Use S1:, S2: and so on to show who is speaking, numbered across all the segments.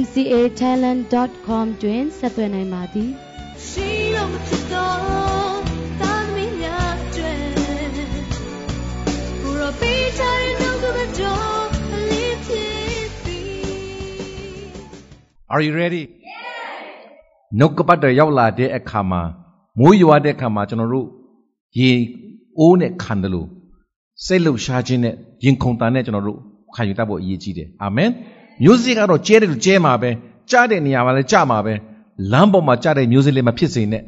S1: mcatalent.com တွင်ဆက်သွယ်နိုင်ပါသည်ရှိတော်မဖြစ်တော်သာသမီများအတွက်ကိုရောပေးချင်တဲ့နှုတ်ကပတော်အလေးဖြစ်ပြီ
S2: Are you ready? နှုတ်ကပတ်တော်ရောက်လာတဲ့အခါမှာမိုးရွာတဲ့အခါမှာကျွန်တော်တို့ရေအိုးနဲ့ခံတယ်လို့စိတ်လှုပ်ရှားခြင်းနဲ့ရင်ခုန်တာနဲ့ကျွန်တော်တို့ခံယူတတ်ဖို့အရေးကြီးတယ်အာမင် မျိုးစေ့ကတော့ကျဲတယ်လို့ကျဲမှာပဲကြားတဲ့နေရာမှာလည်းကြားမှာပဲလမ်းပေါ်မှာကြားတဲ့မျိုးစေ့လည်းမဖြစ်စေနဲ့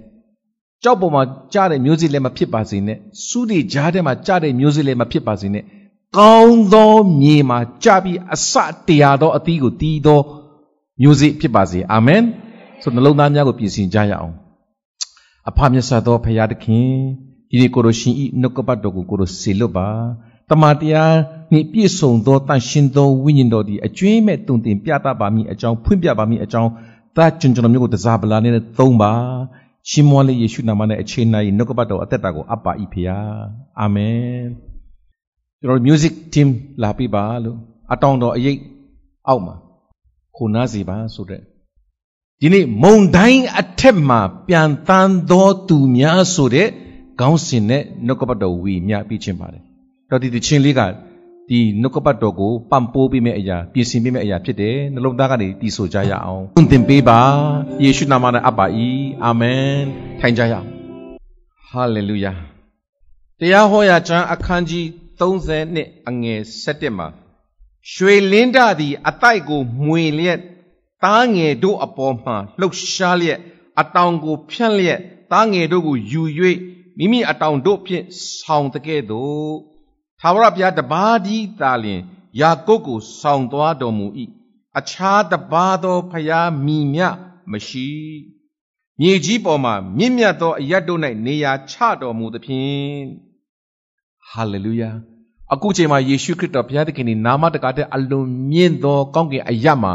S2: ကြောက်ပေါ်မှာကြားတဲ့မျိုးစေ့လည်းမဖြစ်ပါစေနဲ့စူးတွေကြားထဲမှာကြားတဲ့မျိုးစေ့လည်းမဖြစ်ပါစေနဲ့ကောင်းသောမြေမှာကြားပြီးအစတရားသောအသီးကိုတီးသောမျိုးစေ့ဖြစ်ပါစေအာမင်ဆိုနှလုံးသားများကိုပြင်ဆင်ကြရအောင်အဖမြတ်စွာသောဘုရားသခင်ဒီနေ့ကိုရရှင်ဤနှုတ်ကပတ်တော်ကိုကိုရစေလွတ်ပါ တမန်တရားနှင့်ပြည့်စုံသောတန်ရှင်သောဝိညာဉ်တော်သည်အကျွင်းမဲ့တုန်တင်ပြသပါမည်အကြောင်းဖွင့်ပြပါမည်အကြောင်းသာကျွန်ကျွန်တော်မျိုးကိုတစားပလာနဲ့သုံးပါရှင်မောလေးယေရှုနာမနဲ့အခြေနိုင်နှုတ်ကပတ်တော်အသက်တာကိုအပ်ပါ၏ဖေယားအာမင်ကျွန်တော် music team လာပြပါလို့အတောင်တော်အရေးအောက်မှာခုနာစီပါဆိုတဲ့ဒီနေ့မုံတိုင်းအထက်မှာပြန်တန်းသောသူများဆိုတဲ့ခေါင်းစဉ်နဲ့နှုတ်ကပတ်တော်ဝီမြပြီးချင်းပါတယ် တော့ဒီတခြင်းလေးကဒီနှုတ်ကပတ်တော်ကိုပံ့ပိုးပေးမယ့်အရာပြင်ဆင်ပေးမယ့်အရာဖြစ်တယ်နှလုံးသားကနေတည်ဆိုကြရအောင်သွန်သင်ပေးပါယေရှုနာမနဲ့အပ်ပါ၏အာမင်ထိုင်ကြရအောင်ဟာလေလုယာတရားဟောရာကျမ်းအခန်းကြီး30နှစ်အငယ်7မှာရွှေလင်းတသည်အတိုက်ကိုမှွေလျက်သားငယ်တို့အပေါ်မှလှုပ်ရှားလျက်အတောင်ကိုဖြန့်လျက်သားငယ်တို့ကိုယူ၍မိမိအတောင်တို့ဖြင့်ဆောင်တဲ့ကဲ့သို့ သာဝရဘုရားတပါးဒီသာလျင်ယာကုပ်ကိုဆောင်သွားတော်မူ၏အခြားတပါးသောဘုရားမိမြမရှိမြေကြီးပေါ်မှာမြင့်မြတ်သောအရတ်တို့၌နေရာချတော်မူသဖြင့်ဟာလေလုယာအခုချိန်မှာယေရှုခရစ်တော်ဘုရားသခင်၏နာမတကားတဲ့အလွန်မြင့်သောကောင်းကင်အရတ်မှာ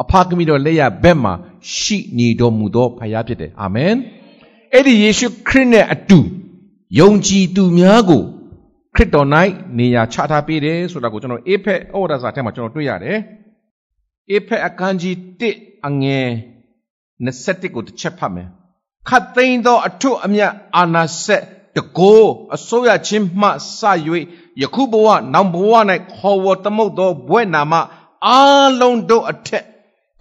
S2: အဖကမိတော်လက်ရဘက်မှာရှိနေတော်မူသောဘုရားဖြစ်တယ်အာမင်အဲ့ဒီယေရှုခရစ်နဲ့အတူယုံကြည်သူများကို ခရစ်တော်၌နေရာချထားပေးတယ်ဆိုတာကိုကျွန်တော်အေဖက်ဩဝါဒစာထဲမှာကျွန်တော်တွေ့ရတယ်အေဖက်အခန်းကြီး1အငယ်21ကိုတစ်ချက်ဖတ်မယ်ခတ်သိမ်းသောအထွတ်အမြတ်အာနာဆက်တကိုးအစိုးရချင်းမှစ၍ယခုဘဝနောင်ဘဝ၌ခေါ်ဝေါ်သမုတ်သောဘွဲ့နာမအားလုံးတို့အထက်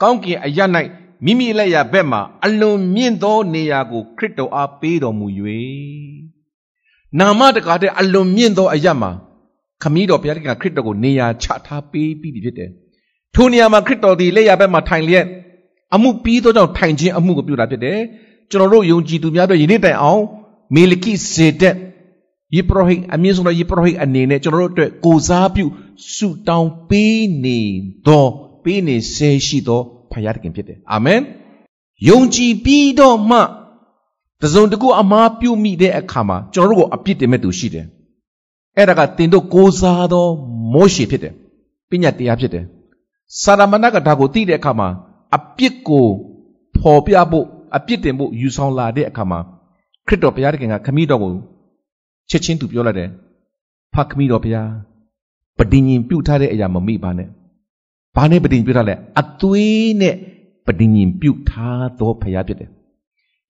S2: ကောင်းကင်အရ၌မိမိလက်ရဘက်မှာအလွန်မြင့်သောနေရာကိုခရစ်တော်အားပေးတော်မူ၍ နာမတကာတဲ့အလွန်မြင့်သောအရမှာခမည်းတော်ဘုရားသခင်ခရစ်တော်ကိုနေရာချထားပေးပြီးဖြစ်တယ်။ထိုနေရာမှာခရစ်တော်သည်လက်ရဘက်မှာထိုင်လျက်အမှုပြီးသောကြောင့်ထိုင်ခြင်းအမှုကိုပြုတာဖြစ်တယ်။ကျွန်တော်တို့ယုံကြည်သူများတို့ယနေ့တိုင်အောင်မေလကိဇေတက်ယေပရဟိအမြင့်ဆုံးသောယေပရဟိအနေနဲ့ကျွန်တော်တို့အတွက်ကိုစားပြုဆုတောင်းပေးနေသောပေးနေဆဲရှိသောဖခင်သခင်ဖြစ်တယ်အာမင်ယုံကြည်ပြီးတော့မှ တစုံတကူအမားပြုမိတဲ့အခါမှာကျွန်တော်တို့ကိုအပြစ်တင်မဲ့သူရှိတယ်အဲ့ဒါကတင်တို့ကိုစားသောမောရှေဖြစ်တယ်ပညာတရားဖြစ်တယ်စာရမဏကဒါကိုသိတဲ့အခါမှာအပြစ်ကိုဖော်ပြဖို့အပြစ်တင်ဖို့ယူဆောင်လာတဲ့အခါမှာခရစ်တော်ဘုရားသခင်ကခမည်းတော်ကိုချက်ချင်းသူပြောလိုက်တယ်ဖခမည်းတော်ဘုရားပဋိညင်ပြုတ်ထားတဲ့အရာမမိပါနဲ့ဘာနဲ့ပဋိညင်ပြုတ်ထားလဲအသွေးနဲ့ပဋိညင်ပြုတ်ထားသောဘုရားဖြစ်တယ်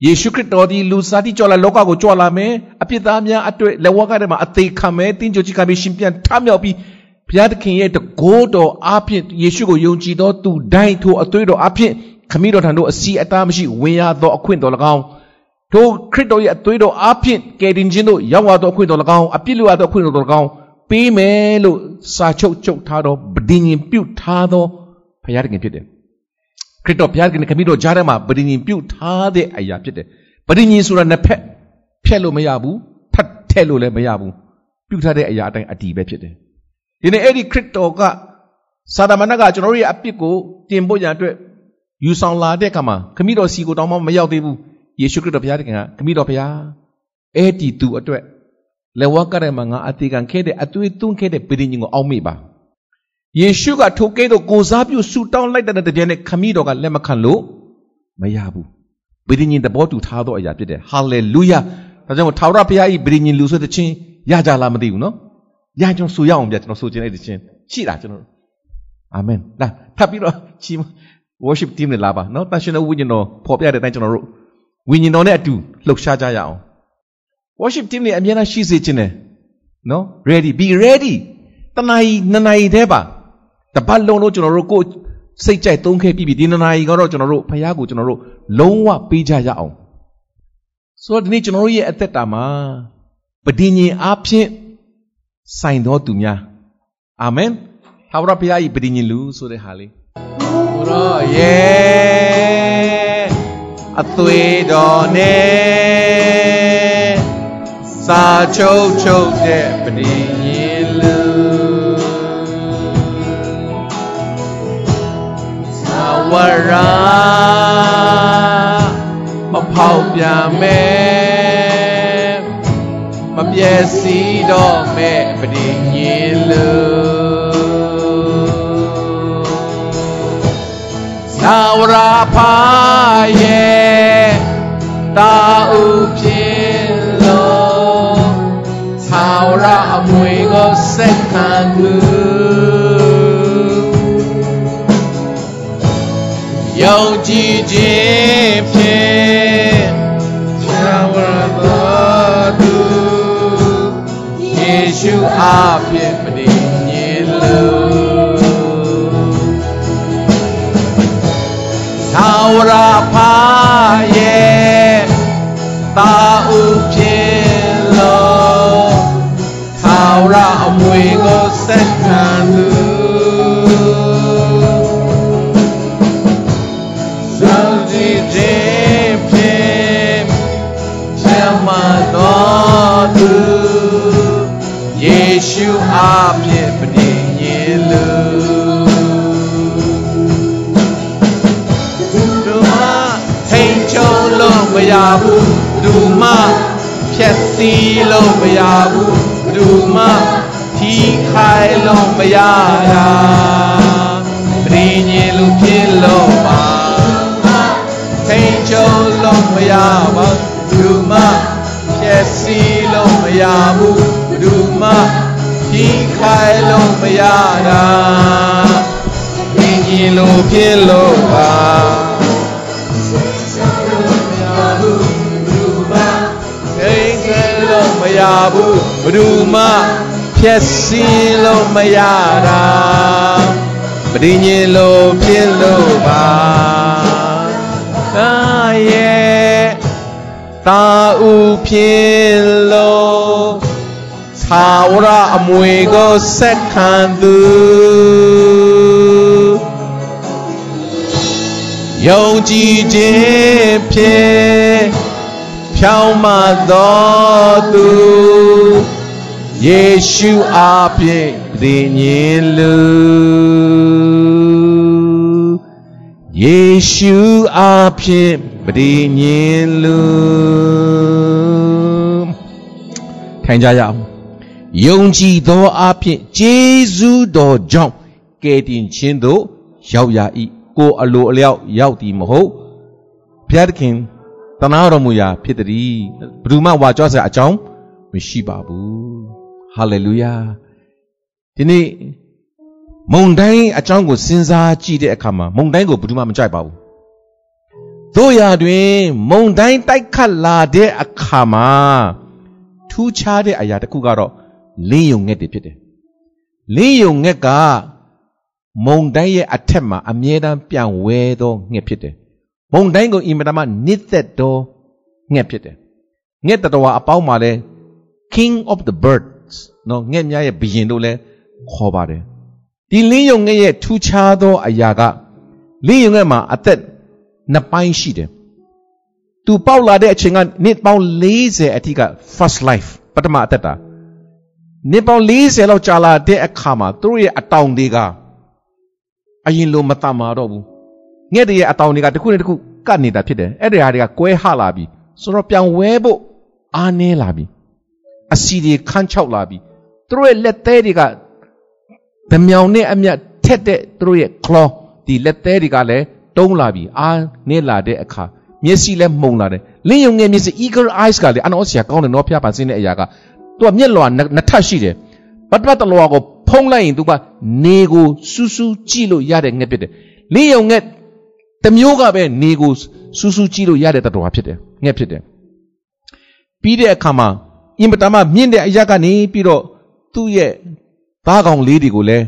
S2: ယေရှုခရစ်တော်ဒီလူစားတိကြော်လာလောကကိုကြွလာမယ်အပြစ်သားများအတွေ့လက်ဝါးကထဲမှာအသေးခံမယ်တင်းကြိုကြီးခံပြီးရှင်ပြန်ထမြောက်ပြီးဘုရားသခင်ရဲ့တကိုးတော်အားဖြင့်ယေရှုကိုယုံကြည်သောသူတိုင်းထိုအသွေးတော်အားဖြင့်ခမည်းတော်ထံသို့အစီအတားမရှိဝင်ရသောအခွင့်တော်၎င်းထိုခရစ်တော်ရဲ့အသွေးတော်အားဖြင့်ကယ်တင်ခြင်းတို့ရောက်လာသောအခွင့်တော်၎င်းအပြစ်လွတ်သောအခွင့်တော်၎င်းပေးမယ်လို့စာချုပ်ချုပ်ထားသောဗဒင်ရင်ပြုတ်ထားသောဘုရားသခင်ဖြစ်တယ် ခရစ်တော်ဘုရားသခင်ခမည်းတော်ကြားထဲမှာဗဒင်ရင်ပြုတ်ထားတဲ့အရာဖြစ်တယ်ဗဒင်ရင်ဆိုတာနှစ်ဖက်ဖြတ်လို့မရဘူးထပ်ထဲလို့လည်းမရဘူးပြုတ်ထားတဲ့အရာအတိုင်းအတီးပဲဖြစ်တယ်ဒီနေ့အဲ့ဒီခရစ်တော်ကစာတမဏကကျွန်တော်တို့ရဲ့အပြစ်ကိုတင်ဖို့ရန်အတွက်ယူဆောင်လာတဲ့အခါမှာခမည်းတော်စီကိုတောင်းမှမရောက်သေးဘူးယေရှုခရစ်တော်ဘုရားတခင်ကခမည်းတော်ဘုရားအဲ့ဒီသူအတွက်လေဝါကရဲမှာငါအသေးခံခဲ့တဲ့အသွေးသွင်းခဲ့တဲ့ပြည်ရင်ကိုအောက်မေ့ပါ ယေရှုကထိုကဲ့သို့ကိုစားပြုဆူတောင်းလိုက်တဲ့တည်းနဲ့ခမည်းတော်ကလက်မခံလို့မရဘူးပြည်ရင်သဘောတူထားသောအရာဖြစ်တယ်ဟာလေလုယာဒါကြောင့်ထာဝရဘုရားဤပြည်ရင်လူဆိုတဲ့ချင်းရကြလားမသိဘူးနော်ရကျွန်တော်ဆိုရအောင်ဗျကျွန်တော်ဆိုချင်တဲ့ချင်းရှိတာကျွန်တော်အာမင်လာထပ်ပြီးတော့ချီ worship team နဲ့လာပါနော်တန်ရှင်တော်ဝိညာဉ်တော်ပေါ်ပြတဲ့အတိုင်းကျွန်တော်တို့ဝိညာဉ်တော်နဲ့အတူလှုပ်ရှားကြရအောင် worship team တွေအများအားရှိစေခြင်းနဲ့နော် ready be ready တနာရီနှစ်နာရီတည်းပါ တပတ်လုံးလို့ကျွန်တော်တို့ကိုစိတ်ကြိုက်သုံးခဲ့ပြီးပြီဒီနှစ်နာရီကတော့ကျွန်တော်တို့ဖခင်ကိုကျွန်တော်တို့လုံးဝပေးကြရအောင်ဆိုတော့ဒီနေ့ကျွန်တော်တို့ရဲ့အသက်တာမှာပဋိညာဉ်အားဖြင့်ဆိုင်တော်သူများအာမင်သာဝရဘုရား၏ပဋိညာဉ်လူဆိုတဲ့ဟာလေးဘုရားရဲ့အသွေးတော်နဲ့စာချုပ်ချုပ်တဲ့ပဋိ ဝရမဖောက်ပြန်မဲ့မပြည့်စည်တော့မဲ့ပဋိညာဉ်လူသာဝရဖာရဲ့တာဥဖြစ်လို့သာဝရအမွေကိုစက္ခံသူ ယုံကြည်ခြင်းဖြင့်သာဝရတော်သူယေရှုအားဖြင့်ပဋိညာဉ်လို့ လို့မရဘူးဒုမဖြက်စီးလို့မရဘူးဒုမထီခိုင်လို့မရတာပရိညင်လို့ဖြစ်လို့ပါထိန်ချုံလို့မရပါဒုမဖြက်စီးလို့မရဘူးဒုမထီခိုင်လို့မရတာပရိညင်လို့ဖြစ်လို့ပါိ ရဘူးဘယ်သူမှဖြည့်စင်းလို့မရတာပရိညင်လို့ဖြစ်လို့ပါအာရဲ့တာဥဖြစ်လို့သာဝရအမွေကိုဆက်ခံသူယုံကြည်ခြင်းဖြင့် ဖြောင်းမတော်သူယေရှုအားဖြင့်ပြည့်ညင်လူယေရှုအားဖြင့်ပြည့်ညင်လူထိုင်ကြရအောင်ယုံကြည်သောအားဖြင့်ဂျေဇုတော်ကြောင့်ကယ်တင်ခြင်းသို့ရောက်ရ၏ကိုအလိုအလျောက်ရောက်သည်မဟုတ်ဘုရားသခင် တနာတော်မူရာဖြစ်သည်ဘယ်သူမှဝါကြွားစရာအကြောင်းမရှိပါဘူးဟာလေလုယာဒီနေ့မုန်တိုင်းအကြောင်းကိုစဉ်းစားကြည့်တဲ့အခါမှာမုန်တိုင်းကိုဘယ်သူမှမကြိုက်ပါဘူးတို့ရာတွင် မုန်တိုင်းတိုက်ခတ်လာတဲ့အခါမှာထူးခြားတဲ့အရာတစ်ခုကတော့လင်းယုံငှက်တွေဖြစ်တယ်လင်းယုံငှက်က မုန်တိုင်းရဲ့အထက်မှာအမြဲတမ်းပြန်ဝဲသောငှက်ဖြစ်တယ် မုန်တိုင်းကိုအင်မတန်မှနစ်သက်သောငှက်ဖြစ်တယ်ငှက်တတော်အပေါင်းမှာလဲ king of the birds နော်ငှက်များရဲ့ဘုရင်တို့လဲခေါ်ပါတယ်ဒီလင်းယုံငှက်ရဲ့ထူးခြားသောအရာကလင်းယုံငှက်မှာအသက်နှစ်ပိုင်းရှိတယ်သူပေါက်လာတဲ့အချိန်ကနှစ်ပေါင်း40အထိက first life ပထမအသက်တာနှစ်ပေါင်း40လောက်ကြာလာတဲ့အခါမှာသူတို့ရဲ့အတောင်တွေက အရင်လိုမတမာတော့ဘူး ငှက်တွေရဲ့အတောင်တွေကတစ်ခုနဲ့တစ်ခုကတ်နေတာဖြစ်တယ်အဲ့ဒီဟာတွေကကွဲဟလာပြီဆိုတော့ပြန်ဝဲဖို့အားနည်းလာပြီအစီတွေခန်းချောက်လာပြီသူတို့ရဲ့လက်သေးတွေကဗမြောင်နဲ့အမြတ်ထက်တဲ့သူတို့ရဲ့ claw ဒီလက်သေးတွေကလည်းတုံးလာပြီအားနည်းလာတဲ့အခါမျက်စိလည်းမှုံလာတယ်လင်းယုံငယ်မျက်စိ eagle eyes ကလည်းအနောဆရာကောင်းတယ်နော်ဖျားပါစင်းတဲ့အရာကသူကမျက်လွှာနှစ်ထပ်ရှိတယ်ပတ်ပတ်တလွှာကိုဖုံးလိုက်ရင်သူကနေကိုစူးစူးကြည့်လို့ရတဲ့ငှက်ဖြစ်တယ်လင်းယုံငှက် တမျိုးကပဲနေကိုစူးစူးကြည့်လို့ရတဲ့တတော်ဖြစ်တယ်ငှက်ဖြစ်တယ်ပြီးတဲ့အခါမှာအင်မတန်မှမြင့်တဲ့အရာကနေပြီးတော့သူ့ရဲ့သားကောင်လေးတွေကိုလည်း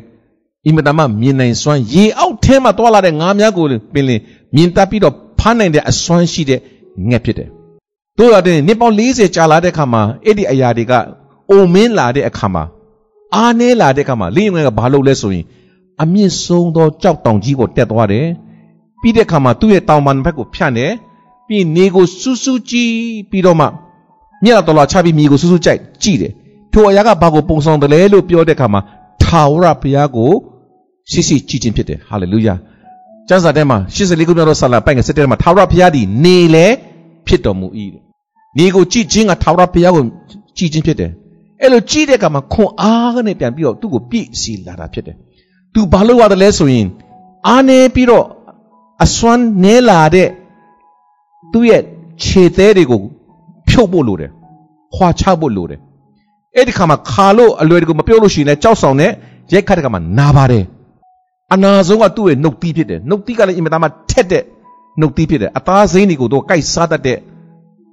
S2: အင်မတန်မှမြင်နိုင်စွမ်းရေအောက်ထဲမှာတွာလာတဲ့ငါးများကိုပင်လင်မြင်တတ်ပြီးတော့ဖမ်းနိုင်တဲ့အစွမ်းရှိတဲ့ငှက်ဖြစ်တယ်။တို့ရတဲ့နှစ်ပေါင်း40ကြာလာတဲ့အခါမှာအဲ့ဒီအရာတွေကအိုမင်းလာတဲ့အခါမှာအားနည်းလာတဲ့အခါမှာလင်းငယ်ကဘာလုပ်လဲဆိုရင်အမြင့်ဆုံးသောကြောက်တောင်ကြီးကိုတက်သွားတယ်။ ပြီးတဲ့အခါမှာသူ့ရဲ့တောင်ပန်ဘက်ကိုဖြန့်တယ်။ပြီးနေကိုစူးစူးကြည့်ပြီးတော့မှမျက်တော်လာချပြီးမြေကိုစူးစူးကြိုက်ကြည့်တယ်။ထိုအရာကဘာကိုပုံဆောင်တယ်လဲလို့ပြောတဲ့အခါမှာထာဝရဘုရားကိုရှိရှိကြည်ခြင်းဖြစ်တယ်ဟာလေလုယာကျမ်းစာထဲမှာ84ခုမြောက်သောဆာလံပိုင်ငယ်7ထဲမှာထာဝရဘုရားသည်နေလေဖြစ်တော်မူ၏တဲ့နေကိုကြည်ခြင်းကထာဝရဘုရားကိုကြည်ခြင်းဖြစ်တယ်အဲ့လိုကြည်တဲ့အခါမှာခွန်အားကနေပြန်ပြီးတော့သူ့ကိုပြည့်စီလာတာဖြစ်တယ်သူဘာလို့ရတယ်လဲဆိုရင်အားနေပြီးတော့ အစွမ်းနဲလာတဲ့သူ့ရဲ့ခြေသေးတွေကိုဖြုတ်ဖို့လိုတယ်ခွာချဖို့လိုတယ်အဲ့ဒီခါမှာခါလို့အလွယ်တကူမပြောလို့ရှိရင်လည်းကြောက်ဆောင်နဲ့ရိုက်ခတ်တဲ့ခါမှာနာပါတယ်အနာဆုံးကသူ့ရဲ့နှုတ်သီးဖြစ်တယ်နှုတ်သီးကလည်းအင်မတန်မှထက်တဲ့နှုတ်သီးဖြစ်တယ်အသားစိမ်းတွေကိုတော့ကိုက်စားတတ်တဲ့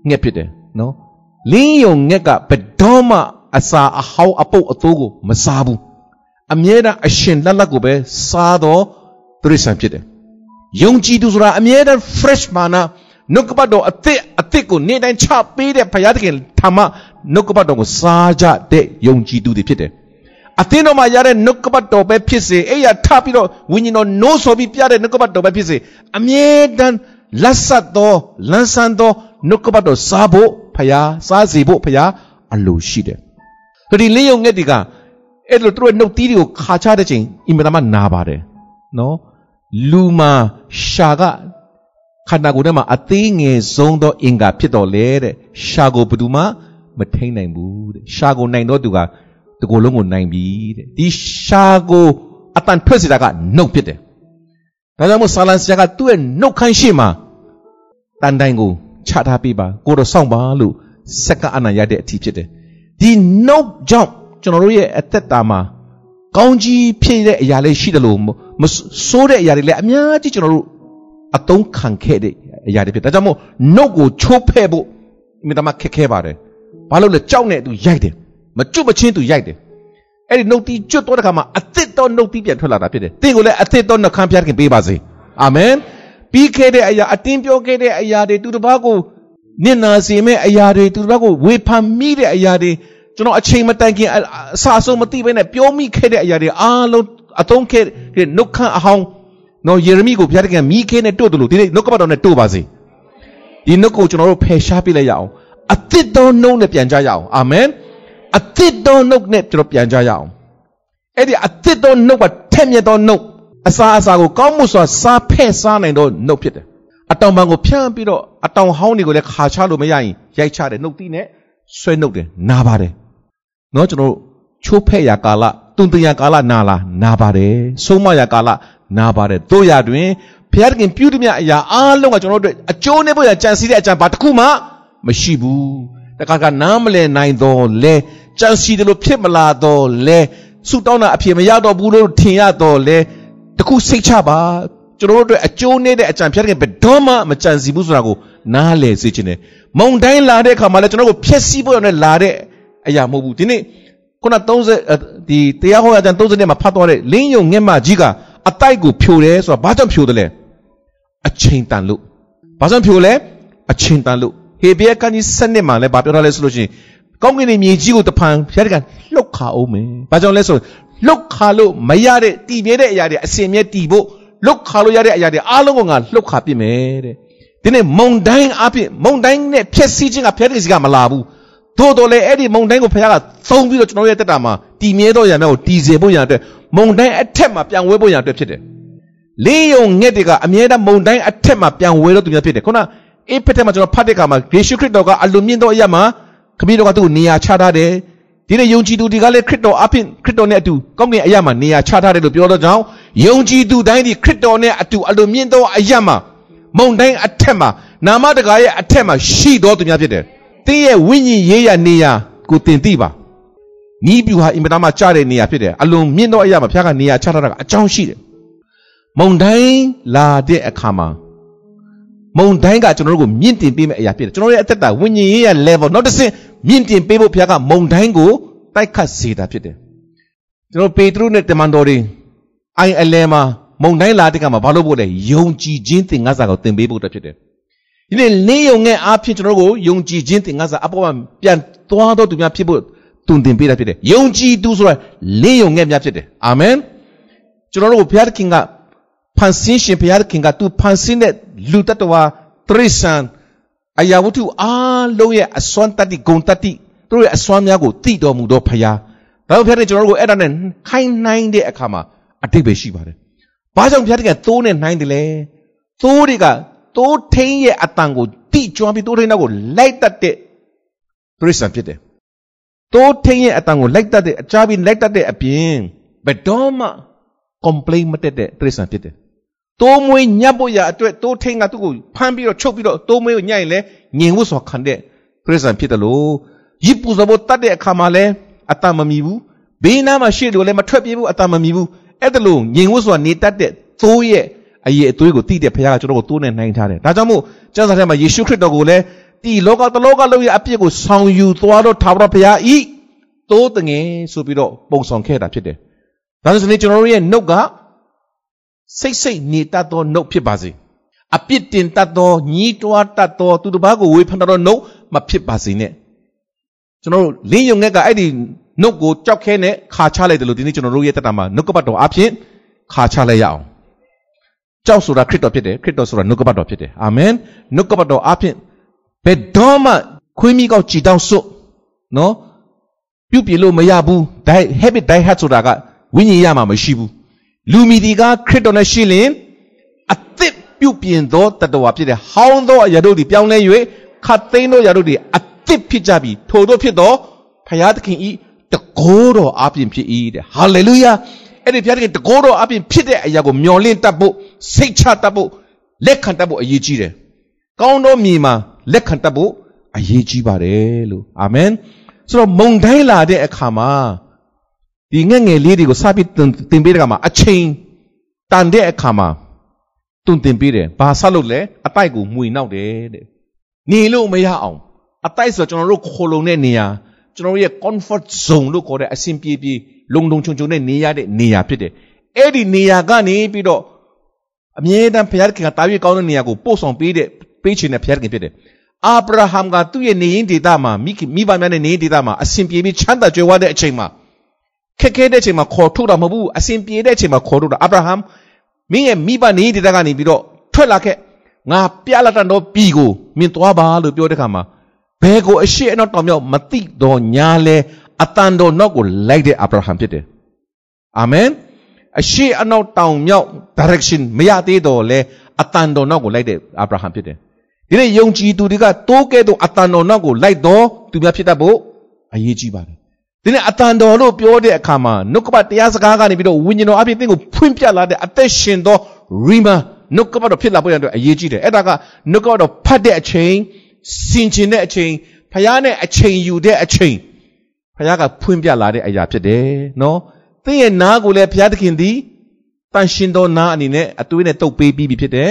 S2: ငှက်ဖြစ်တယ်နော်လင်းယုံငှက်ကဘယ်တော့မှအစာအဟောင်းအပုတ်အသိုးကိုမစားဘူးအမြဲတမ်းအရှင်လက်လက်ကိုပဲစားတော့သူရိษံဖြစ်တယ် ယုံကြည်သူဆိုတာအမြဲတမ်း fresh မာနာနှုတ်ကပတ်တော်အသစ်အသစ်ကိုနေ့တိုင်းချပေးတဲ့ဘုရားသခင်ထာမနှုတ်ကပတ်တော်ကိုစားကြတဲ့ယုံကြည်သူတွေဖြစ်တယ်အသင်းတော်မှာရတဲ့နှုတ်ကပတ်တော်ပဲဖြစ်စေအဲ့ရထပြီးတော့ဝိညာဉ်တော်နိုးဆိုပြီးပြတဲ့နှုတ်ကပတ်တော်ပဲဖြစ်စေအမြဲတမ်းလက်ဆက်သောလန်းဆန်းသောနှုတ်ကပတ်တော်စားဖို့ဖယားစားစီဖို့ဖယားအလိုရှိတယ်။ဒီလေးယုံငှက်တွေကအဲ့လိုသူတို့နှုတ်သီးတွေကိုခါချတဲ့ချိန်အင်မတန်မှနာပါတယ်နော် လူမှာရှာကခန္ဓာကိုယ်ထဲမှာအသေးငယ်ဆုံးသောအင်္ဂါဖြစ်တော်လေတဲ့ရှာကိုဘယ်သူမှမထိန်နိုင်ဘူးတဲ့ရှာကိုနိုင်တော့သူကတကိုယ်လုံးကိုနိုင်ပြီတဲ့ဒီရှာကိုအတန်ထွက်စေတာကနှုတ်ဖြစ်တယ်ဒါကြောင့်မို့ဆာလန်ဆရာကသူ့ရဲ့နှုတ်ခမ်းရှိမှာတန်တိုင်းကိုချထားပေးပါကိုတော့စောင့်ပါလို့စက္ကအနံရတဲ့အထီးဖြစ်တယ်ဒီနှုတ်ကြောင့်ကျွန်တော်တို့ရဲ့အသက်တာမှာ ကောင်းကြီးဖြစ်တဲ့အရာလေးရှိတယ်လို့မဆိုးတဲ့အရာတွေလည်းအများကြီးကျွန်တော်တို့အတုံးခံခဲ့တဲ့အရာတွေဖြစ်ဒါကြောင့်မို့နှုတ်ကိုချိုးဖဲ့ဖို့မိတမခက်ခဲပါတယ်ဘာလို့လဲကြောက်နေသူရိုက်တယ်မကျွတ်မချင်းသူရိုက်တယ်အဲ့ဒီနှုတ်တီးကျွတ်တော့တဲ့ခါမှာအသစ်တော့နှုတ်တီးပြန်ထွက်လာတာဖြစ်တယ်သင်ကိုလည်းအသစ်တော့နှုတ်ခမ်းဖျားခင်ပေးပါစေအာမင်ပြီးခဲ့တဲ့အရာအတင်းပြောခဲ့တဲ့အရာတွေသူတစ်ပါးကိုနစ်နာစေမဲ့အရာတွေသူတစ်ပါးကိုဝေဖန်မိတဲ့အရာတွေ ကျွန်တော်အချိန်မတိုင်ခင်အစာဆုံးမသိဘဲနဲ့ပြောမိခဲ့တဲ့အရာတွေအားလုံးအသုံးခဲ့တဲ့နှုတ်ခမ်းအဟောင်းနော်ယေရမိကိုဘုရားတခင်မိခဲနဲ့တို့တယ်လို့ဒီနေ့နှုတ်ကပတ်တော်နဲ့တို့ပါစေဒီနှုတ်ကိုကျွန်တော်တို့ဖယ်ရှားပြလိုက်ရအောင်အသစ်သောနှုတ်နဲ့ပြန်ကြရအောင်အာမင်အသစ်သောနှုတ်နဲ့ကျွန်တော်ပြန်ကြရအောင်အဲ့ဒီအသစ်သောနှုတ်ကထက်မြက်သောနှုတ်အစာအစာကိုကောင်းမှုစွာစားဖဲ့စားနိုင်သောနှုတ်ဖြစ်တယ်အတောင်ပံကိုဖြန့်ပြီးတော့အတောင်ဟောင်းတွေကိုလည်းခါချလို့မရရင်ရိုက်ချတယ်နှုတ်သီးနဲ့ဆွဲနှုတ်တယ်နာပါတယ် နော်ကျွန်တော်ချိုးဖဲ့ရာကာလတုန်တရာကာလနာလာနာပါတယ်ဆုံးမရာကာလနာပါတယ်တို့ရတွင်ဘုရားသခင်ပြုသည်မြအရာအားလုံးကကျွန်တော်တို့အကျိုးနဲ့ဖို့ရကြံစည်တဲ့အကြံဘာတစ်ခုမှမရှိဘူးတခါကနားမလည်နိုင်တော့လဲကြံစီတယ်လို့ဖြစ်မလာတော့လဲဆုတောင်းတာအဖြစ်မရတော့ဘူးလို့ထင်ရတော့လဲတခုစိတ်ချပါကျွန်တော်တို့အတွက်အကျိုးနဲ့တဲ့အကြံဖျက်တဲ့ဘယ်တော့မှမကြံစီဘူးဆိုတာကိုနားလည်စေချင်တယ်မုံတိုင်းလာတဲ့အခါမှာလည်းကျွန်တော်တို့ဖျက်ဆီးဖို့ရတဲ့လာတဲ့ အရာမဟုတ်ဘူးဒီနေ့ခုန30ဒီတရားဟောရာကျမ်း30နဲ့မှာဖတ်သွားတဲ့လင်းယုံငှက်မကြီးကအတိုက်ကိုဖြိုတယ်ဆိုတာဘာကြောင့်ဖြိုတယ်လဲအချိန်တန်လို့ဘာကြောင့်ဖြိုလဲအချိန်တန်လို့ဟေဘရဲကန်းကြီးစနစ်မှာလည်းဗာပြောထားလဲဆိုလို့ရှိရင်ကောင်းကင်ရဲ့မြေကြီးကိုတဖန်ဖျားတကန်လှုပ်ခါအောင်မယ်။ဘာကြောင့်လဲဆိုလှုပ်ခါလို့မရတဲ့တည်ပြဲတဲ့အရာတွေအစင်မြဲတည်ဖို့လှုပ်ခါလို့ရတဲ့အရာတွေအားလုံးကငါလှုပ်ခါပြစ်မယ်တဲ့။ဒီနေ့မုံတိုင်းအဖြစ်မုံတိုင်းနဲ့ဖြက်စီးခြင်းကဖျားတကန်စီကမလာဘူး။ သို့တော်လည်းအဲ့ဒီမုံတိုင်းကိုဖျားကသုံးပြီးတော့ကျွန်တော်ရဲ့တက်တာမှာတည်မြဲတော့ရံများကိုတည်စေဖို့ရန်အတွက်မုံတိုင်းအထက်မှာပြန်ဝဲဖို့ရန်အတွက်ဖြစ်တယ်။လင်းယုံငှက်တွေကအမြဲတမ်းမုန်တိုင်းအထက်မှာပြန်ဝဲတော့သူများဖြစ်တယ်ခုနအေးဖက်ထက်မှာကျွန်တော်ဖတ်တဲ့အခါမှာယေရှုခရစ်တော်ကအလွန်မြင့်သောအရာမှာခမည်းတော်ကသူ့ကိုနေရာချထားတယ်ဒီနေ့ယုံကြည်သူတွေကလည်းခရစ်တော်အဖင်ခရစ်တော်နဲ့အတူကောင်းကင်အရာမှာနေရာချထားတယ်လို့ပြောတော့ကြောင်းယုံကြည်သူတိုင်းဒီခရစ်တော်နဲ့အတူအလွန်မြင့်သောအရာမှာမုန်တိုင်းအထက်မှာနာမတကာရဲ့အထက်မှာရှိတော်သူများဖြစ်တယ်။ တင်းရဲ့ဝိညာဉ်ရေးရနေရာကိုတင်သိပါ။နီးပြူဟာအင်မတန်မှကြားတဲ့နေရာဖြစ်တယ်။အလွန်မြင့်သောအရာမှာဖျားကနေရာချထားတာကအကြောင်းရှိတယ်။မုန်တိုင်းလာတဲ့အခါမှာမုန်တိုင်းကကျွန်တော်တို့ကိုမြင့်တင်ပေးမယ့်အရာဖြစ်တယ်။ကျွန်တော်ရဲ့အသက်တာဝိညာဉ်ရေးရ level နောက်တစ်ဆင့်မြင့်တင်ပေးဖို့ဖျားကမုန်တိုင်းကိုတိုက်ခတ်စေတာဖြစ်တယ်။ကျွန်တော်ပေတရုနဲ့တမန်တော်တွေအိုင်အလဲမှာမုန်တိုင်းလာတဲ့ကမှာဘာလို့ဖို့လဲယုံကြည်ခြင်းသင်္ကန်းစာကိုသင်ပေးဖို့အတွက်ဖြစ်တယ် ဒီနေ့လင်းယုံငယ်အားဖြင့်ကျွန်တော်တို့ကိုယုံကြည်ခြင်းသင်္ကန်းစာအပေါ်မှာပြန်သွားတော့သူများဖြစ်ဖို့တုန်တင်ပေးတာဖြစ်တယ်ယုံကြည်သူဆိုတာလင်းယုံငယ်များဖြစ်တယ်အာမင်ကျွန်တော်တို့ဘုရားသခင်ကဖန်ဆင်းရှင်ဘုရားသခင်ကသူဖန်ဆင်းတဲ့လူတ attva တရိษံအရာဝတ္ထုအားလုံးရဲ့အစွမ်းတတ္တိဂုံတတ္တိသူတို့ရဲ့အစွမ်းများကိုသိတော်မူသောဘုရားဒါကြောင့်ဘုရားသခင်ကျွန်တော်တို့ကိုအဲ့ဒါနဲ့ခိုင်းနှိုင်းတဲ့အခါမှာအတိတ်ပဲရှိပါတယ်ဘာကြောင့်ဘုရားသခင်သိုးနဲ့နှိုင်းတယ်လဲသိုးတွေက သိုးထင်းရဲ့အတန်ကိုတိကျွမ်းပြီးသိုးထင်းနောက်ကိုလိုက်တတ်တဲ့ပရိစ္ဆာန်ဖြစ်တယ်သိုးထင်းရဲ့အတန်ကိုလိုက်တတ်တဲ့အကြပြီးလိုက်တတ်တဲ့အပြင်ဘယ်တော့မှ complain မတက်တဲ့ပရိစ္ဆာန်ဖြစ်တယ်တိုးမွေးညှပ်ဖို့ရအတွက်တိုးထင်းကသူ့ကိုဖမ်းပြီးတော့ချုပ်ပြီးတော့တိုးမွေးကိုညှိုက်ရင်လဲငြင်ဝတ်စွာခံတဲ့ပရိစ္ဆာန်ဖြစ်တယ်လို့ရစ်ပူဇော်ဖို့တတ်တဲ့အခါမှာလဲအတန်မမီဘူးဘေးနားမှာရှိတယ်လို့လည်းမထွက်ပြေးဘူးအတန်မမီဘူးအဲ့ဒါလို့ငြိမ်ဝတ်စွာနေတတ်တဲ့သိုးရဲ့ အရေးအသွေးကိုတိတဲ့ဘုရားကကျွန်တော်ကိုသိုးနဲ့နှိုင်းထားတယ်ဒါကြောင့်မို့ကျမ်းစာထဲမှာယေရှုခရစ်တော်ကိုလည်းဒီလောကတလောကလုံးရဲ့အပြစ်ကိုဆောင်ယူသွားတော့ထာဝရဘုရားဤသိုးတငယ်ဆိုပြီးတော့ပုံဆောင်ခဲ့တာဖြစ်တယ်ဒါဆိုရင်ကျွန်တော်တို့ရဲ့နှုတ်ကစိတ်စိတ်နေတတ်သောနှုတ်ဖြစ်ပါစေအပြစ်တင်တတ်သောညီးတွားတတ်သောသူတစ်ပါးကိုဝေဖန်တတ်သောနှုတ်မဖြစ်ပါစေနဲ့ကျွန်တော်တို့လင်းယုံငက်ကအဲ့ဒီနှုတ်ကိုကြောက်ခဲနဲ့ခါချလိုက်တယ်လို့ဒီနေ့ကျွန်တော်တို့ရဲ့တက်တာမှာနှုတ်ကပတ်တော်အဖြစ်ခါချလိုက်ရအောင် ကြောက်ဆိုတာခရစ်တော်ဖြစ်တယ်ခရစ်တော်ဆိုတာနှုတ်ကပတ်တော်ဖြစ်တယ်အာမင်နှုတ်ကပတ်တော်အဖြစ်ဘယ်တော့မှခွေးမိကောက်ကြည်တောင်းစွတ်နော်ပြုတ်ပြလို့မရဘူး die habit die hat ဆိုတာကဝိညာဉ်ရမှာမရှိဘူးလူမီဒီကခရစ်တော်နဲ့ရှိလင်အသစ်ပြုတ်ပြင်သောတတဝါဖြစ်တယ်ဟောင်းသောအရာတို့ဒီပြောင်းလဲ၍ခတ်သိမ်းသောအရာတို့ဒီအသစ်ဖြစ်ကြပြီထို့သောဖြစ်သောဖယားသခင်ဤတကိုးတော်အပြင်ဖြစ်၏တဲ့ဟာလေလုယာအဲ့ဒီဘုရားသခင်တကိုးတော်အပြင်ဖြစ်တဲ့အရာကိုမျှော်လင့်တတ်ဖို့ စိတ်ချတတ်ဖို့လက်ခံတတ်ဖို့အရေးကြီးတယ်ကောင်းသောမြေမှာလက်ခံတတ်ဖို့အရေးကြီးပါတယ်လို့အာမင်ဆိုတော့မုံတိုင်းလာတဲ့အခါမှာဒီငက်ငယ်လေးတွေကိုစပြီးတင်ပေးတဲ့အခါမှာအချိန်တန်တဲ့အခါမှာတွန်တင်ပေးတယ်ဘာဆက်လို့လဲအတိုက်ကိုမှွေနောက်တယ်တဲ့နေလို့မရအောင်အတိုက်ဆိုကျွန်တော်တို့ခိုလုံတဲ့နေရာကျွန်တော်ရဲ့ comfort zone လို့ခေါ်တဲ့အဆင်ပြေပြေလုံလုံချုံချုံနဲ့နေရတဲ့နေရာဖြစ်တယ်အဲ့ဒီနေရာကနေပြီးတော့ အမြဲတမ်းဘုရားသခင်ကတာ၍ကောင်းတဲ့နေရာကိုပို့ဆောင်ပေးတဲ့ပေးချင်တဲ့ဘုရားသခင်ဖြစ်တယ်အာဗြဟံကသူ့ရဲ့နေရင်ဒေသမှာမိမိဘများနဲ့နေရင်ဒေသမှာအဆင်ပြေပြီးချမ်းသာကြွယ်ဝတဲ့အချိန်မှာခက်ခဲတဲ့အချိန်မှာခေါ်ထုတ်တာမဟုတ်ဘူးအဆင်ပြေတဲ့အချိန်မှာခေါ်ထုတ်တာအာဗြဟံမင်းရဲ့မိဘနေရင်ဒေသကနေပြီးတော့ထွက်လာခဲ့ငါပြလာတန်တော့ပြီကိုမင်းသွားပါလို့ပြောတဲ့ခါမှာဘယ်ကိုအရှိအနောက်တောင်မြောက်မသိတော့ညာလဲအတန်တော်နောက်ကိုလိုက်တဲ့အာဗြဟံဖြစ်တယ်အာမင် အရှိအနောက်တောင်မြောက် direction မရသေးတော့လဲအတန်တော်နောက်ကိုလိုက်တဲ့အာဗြဟံဖြစ်တယ်ဒီနေ့ယုံကြည်သူတွေကတိုးကဲတော့အတန်တော်နောက်ကိုလိုက်တော့သူများဖြစ်တတ်ဖို့အရေးကြီးပါတယ်ဒီနေ့အတန်တော်လို့ပြောတဲ့အခါမှာနှုတ်ကပတ်တရားစကားကနေပြီးတော့ဝိညာဉ်တော်အဖြစ်သင်ကိုဖွင့်ပြလာတဲ့အသက်ရှင်သော rima နှုတ်ကပတ်တော်ဖြစ်လာဖို့ရတဲ့အရေးကြီးတယ်အဲ့ဒါကနှုတ်ကပတ်တော်ဖတ်တဲ့အချိန်စင်ကျင်တဲ့အချိန်ဖခင်နဲ့အချိန်ယူတဲ့အချိန်ဖခင်ကဖွင့်ပြလာတဲ့အရာဖြစ်တယ်နော် သင်ရဲ့နားကိုလည်းဘုရားသခင်သည်တန်ရှင်သောနားအနေနဲ့အသွေးနဲ့တုပ်ပေးပြီးပြီဖြစ်တယ်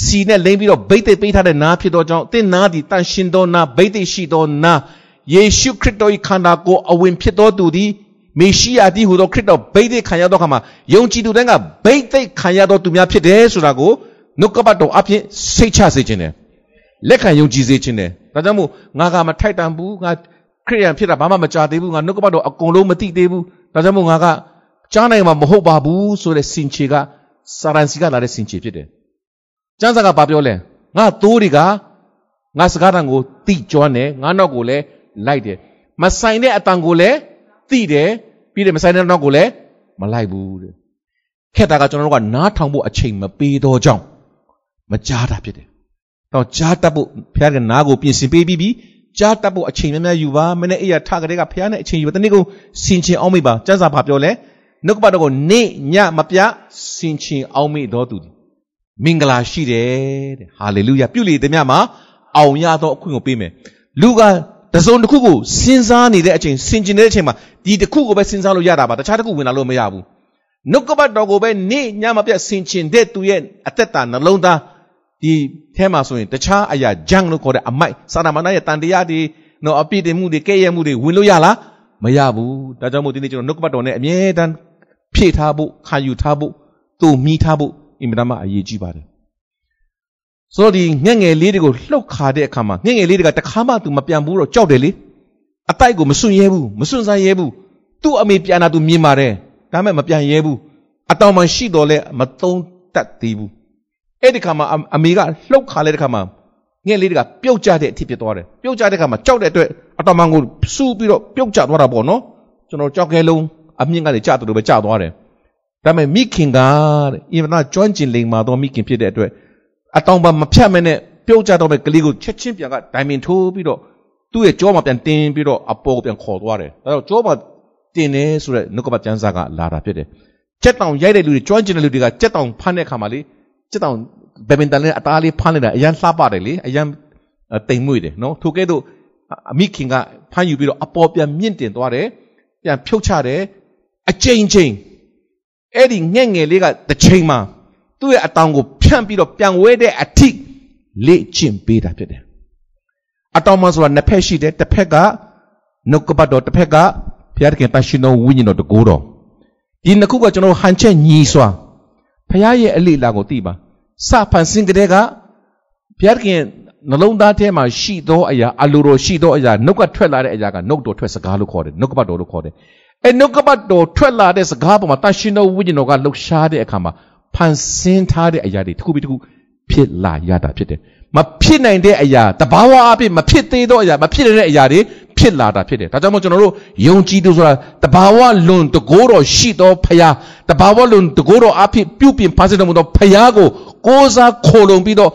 S2: စီနဲ့လိမ့်ပြီးတော့ဗိတ်သိက်ပေးထားတဲ့နားဖြစ်သောကြောင့်သင်နားသည်တန်ရှင်သောနားဗိတ်သိက်ရှိသောနားယေရှုခရစ်တော်၏ခန္ဓာကိုယ်အဝင်ဖြစ်သောသူသည်မေရှိယသည်ဟူသောခရစ်တော်ဗိတ်သိက်ခံရသောအခါမှာယုံကြည်သူတိုင်းကဗိတ်သိက်ခံရသောသူများဖြစ်တယ်ဆိုတာကိုနှုတ်ကပတ်တော်အဖြစ်စိတ်ချစေခြင်းတယ်လက်ခံယုံကြည်စေခြင်းတယ်ဒါကြောင့်မို့ငါကမထိုက်တန်ဘူးငါခရိယန်ဖြစ်တာဘာမှမကြသေးဘူးငါနှုတ်ကပတ်တော်အကုန်လုံးမသိသေးဘူး ဒါကြောင့်မို့ငါကကြားနိုင်မှာမဟုတ်ပါဘူးဆိုတဲ့စင်ချေကစာရန်စီကလာတဲ့စင်ချေဖြစ်တယ်ကျမ်းစာကဘာပြောလဲငါသိုးတွေကငါစကားတန်ကိုတိကျွမ်းတယ်ငါနောက်ကိုလည်းလိုက်တယ်မဆိုင်တဲ့အတန်ကိုလည်းသိတယ်ပြီးတယ်မဆိုင်တဲ့နောက်ကိုလည်းမလိုက်ဘူးတဲ့ခက်တာကကျွန်တော်တို့ကနားထောင်ဖို့အချိန်မပေးတော့ကြောင်းမကြားတာဖြစ်တယ်တော့ကြားတတ်ဖို့ဘုရားကနားကိုပြင်ဆင်ပေးပြီးပြီ ကြားတတ်ဖို့အချိန်များများယူပါမနေ့အိယာထကလေးကဘုရားနဲ့အချိန်ယူပါတနေ့ကိုစင်ချင်အောင်မိပါစံစာဘာပြောလဲနှုတ်ကပတ်တော်ကိုနေ့ညမပြစင်ချင်အောင်မိတော်သူမင်္ဂလာရှိတယ်တဲ့ဟာလေလုယာပြုလေသည်များမှာအောင်ရသောအခွင့်ကိုပေးမယ်လူကတစုံတစ်ခုကိုစဉ်းစားနေတဲ့အချိန်စင်ကျင်တဲ့အချိန်မှာဒီတစ်ခုကိုပဲစဉ်းစားလို့ရတာပါတခြားတစ်ခုဝင်လာလို့မရဘူးနှုတ်ကပတ်တော်ကိုပဲနေ့ညမပြတ်ဆင်ခြင်တဲ့သူရဲ့အသက်တာနှလုံးသား ဒီထဲမှာဆိုရင်တခြားအရာဂျန်လို့ခေါ်တဲ့အမိုက်စာနာမဏေရဲ့တန်တရားတွေနော်အပြည့်တင်မှုတွေကဲ့ရဲ့မှုတွေဝင်လို့ရလားမရဘူးဒါကြောင့်မို့ဒီနေ့ကျွန်တော်နှုတ်ကပတ်တော်နဲ့အမြဲတမ်းဖြည့်ထားဖို့ခံယူထားဖို့သူ့မိထားဖို့အင်မတန်မှအရေးကြီးပါတယ်ဆိုတော့ဒီငှက်ငယ်လေးတွေကိုလှုပ်ခါတဲ့အခါမှာငှက်ငယ်လေးတွေကတခါမှသူမပြန်ဘူးတော့ကြောက်တယ်လေအတိုက်ကိုမစွန့်ရဲဘူးမစွန့်စားရဲဘူးသူ့အမေပြန်လာသူမြင်ပါတယ်ဒါပေမဲ့မပြန်ရဲဘူးအတောင်မှရှိတော်လဲမသုံးတတ်သေးဘူး အဲ့ဒီခါမှာအမေကလှုပ်ခါလဲတဲ့ခါမှာငှက်လေးတွေကပြုတ်ကျတဲ့အထိဖြစ်သွားတယ်ပြုတ်ကျတဲ့ခါမှာကြောက်တဲ့အတွက်အတောင်မှကိုစူးပြီးတော့ပြုတ်ကျသွားတာပေါ့နော်ကျွန်တော်ကြောက်ခဲလုံးအမြင့်ကနေကျတယ်လို့ပဲကျသွားတယ်ဒါပေမဲ့မိခင်ကတဲ့အင်မတန်ကျွမ်းကျင်လိမ္မာသောမိခင်ဖြစ်တဲ့အတွက်အတောင်ပံမဖြတ်မနဲ့ပြုတ်ကျတော့မဲ့ကလေးကိုချက်ချင်းပြန်ကဒိုင်မင်ထိုးပြီးတော့သူ့ရဲ့ကြောမှာပြန်တင်းပြီးတော့အပေါ်ကိုပြန်ခေါ်သွားတယ်ဒါတော့ကြောမှာတင်နေဆိုတဲ့နှုတ်ကပတ်ကျမ်းစာကလာတာဖြစ်တယ်ကြက်တောင်ရိုက်တဲ့လူတွေကျွမ်းကျင်တဲ့လူတွေကကြက်တောင်ဖမ်းတဲ့အခါမှာလေ ကြက်တောင်ဘယ်ပင်တန်လေးအသားလေးဖမ်းနေတာအရန်လှပတယ်လေအရန်တိမ်မွေ့တယ်နော်ထိုကဲ့သို့အမိခင်ကဖမ်းယူပြီးတော့အပေါ်ပြန်မြင့်တင်သွားတယ်ပြန်ဖြုတ်ချတယ်အချိန်ချင်းအဲ့ဒီငှက်ငယ်လေးကတစ်ချိန်မှာသူ့ရဲ့အတောင်ကိုဖြန့်ပြီးတော့ပြန်ဝဲတဲ့အထိလေ့ကျင့်ပေးတာဖြစ်တယ်အတောင်မှဆိုတာနှစ်ဖက်ရှိတယ်တစ်ဖက်ကနှုတ်ကပတ်တော်တစ်ဖက်ကဘုရားသခင်တန်ရှင်တော်ဝိညာဉ်တော်တကိုးတော်ဒီနှစ်ခုကကျွန်တော်ဟန်ချက်ညီစွာ ဘုရားရဲ့အလေးလာကိုသိပါစဖန်ဆင်းကလေးကဘုရားသခင်နှလုံးသားထဲမှာရှိသောအရာအလိုတော်ရှိသောအရာနှုတ်ကထွက်လာတဲ့အရာကနှုတ်တော်ထွက်စကားလို့ခေါ်တယ်နှုတ်ကပတ်တော်လို့ခေါ်တယ်အဲနှုတ်ကပတ်တော်ထွက်လာတဲ့စကားပေါ်မှာတန်ရှင်တော်ဝိညာဉ်တော်ကလှုပ်ရှားတဲ့အခါမှာဖန်ဆင်းထားတဲ့အရာတွေတစ်ခုပြီးတစ်ခုဖြစ်လာရတာဖြစ်တယ်မဖြစ်နိုင်တဲ့အရာတဘာဝအဖြစ်မဖြစ်သေးသောအရာမဖြစ်တဲ့အရာတွေ ဖြစ်လာတာဖြစ်တယ်ဒါကြောင့်မို့ကျွန်တော်တို့ယုံကြည်သူဆိုတာတဘာဝလွန်တကိုးတော်ရှိသောဖရာတဘာဝလွန်တကိုးတော်အဖြစ်ပြုပြင်ဖန်ဆင်းတော်မူသောဖရာကိုကိုးစားခိုလုံပြီးတော့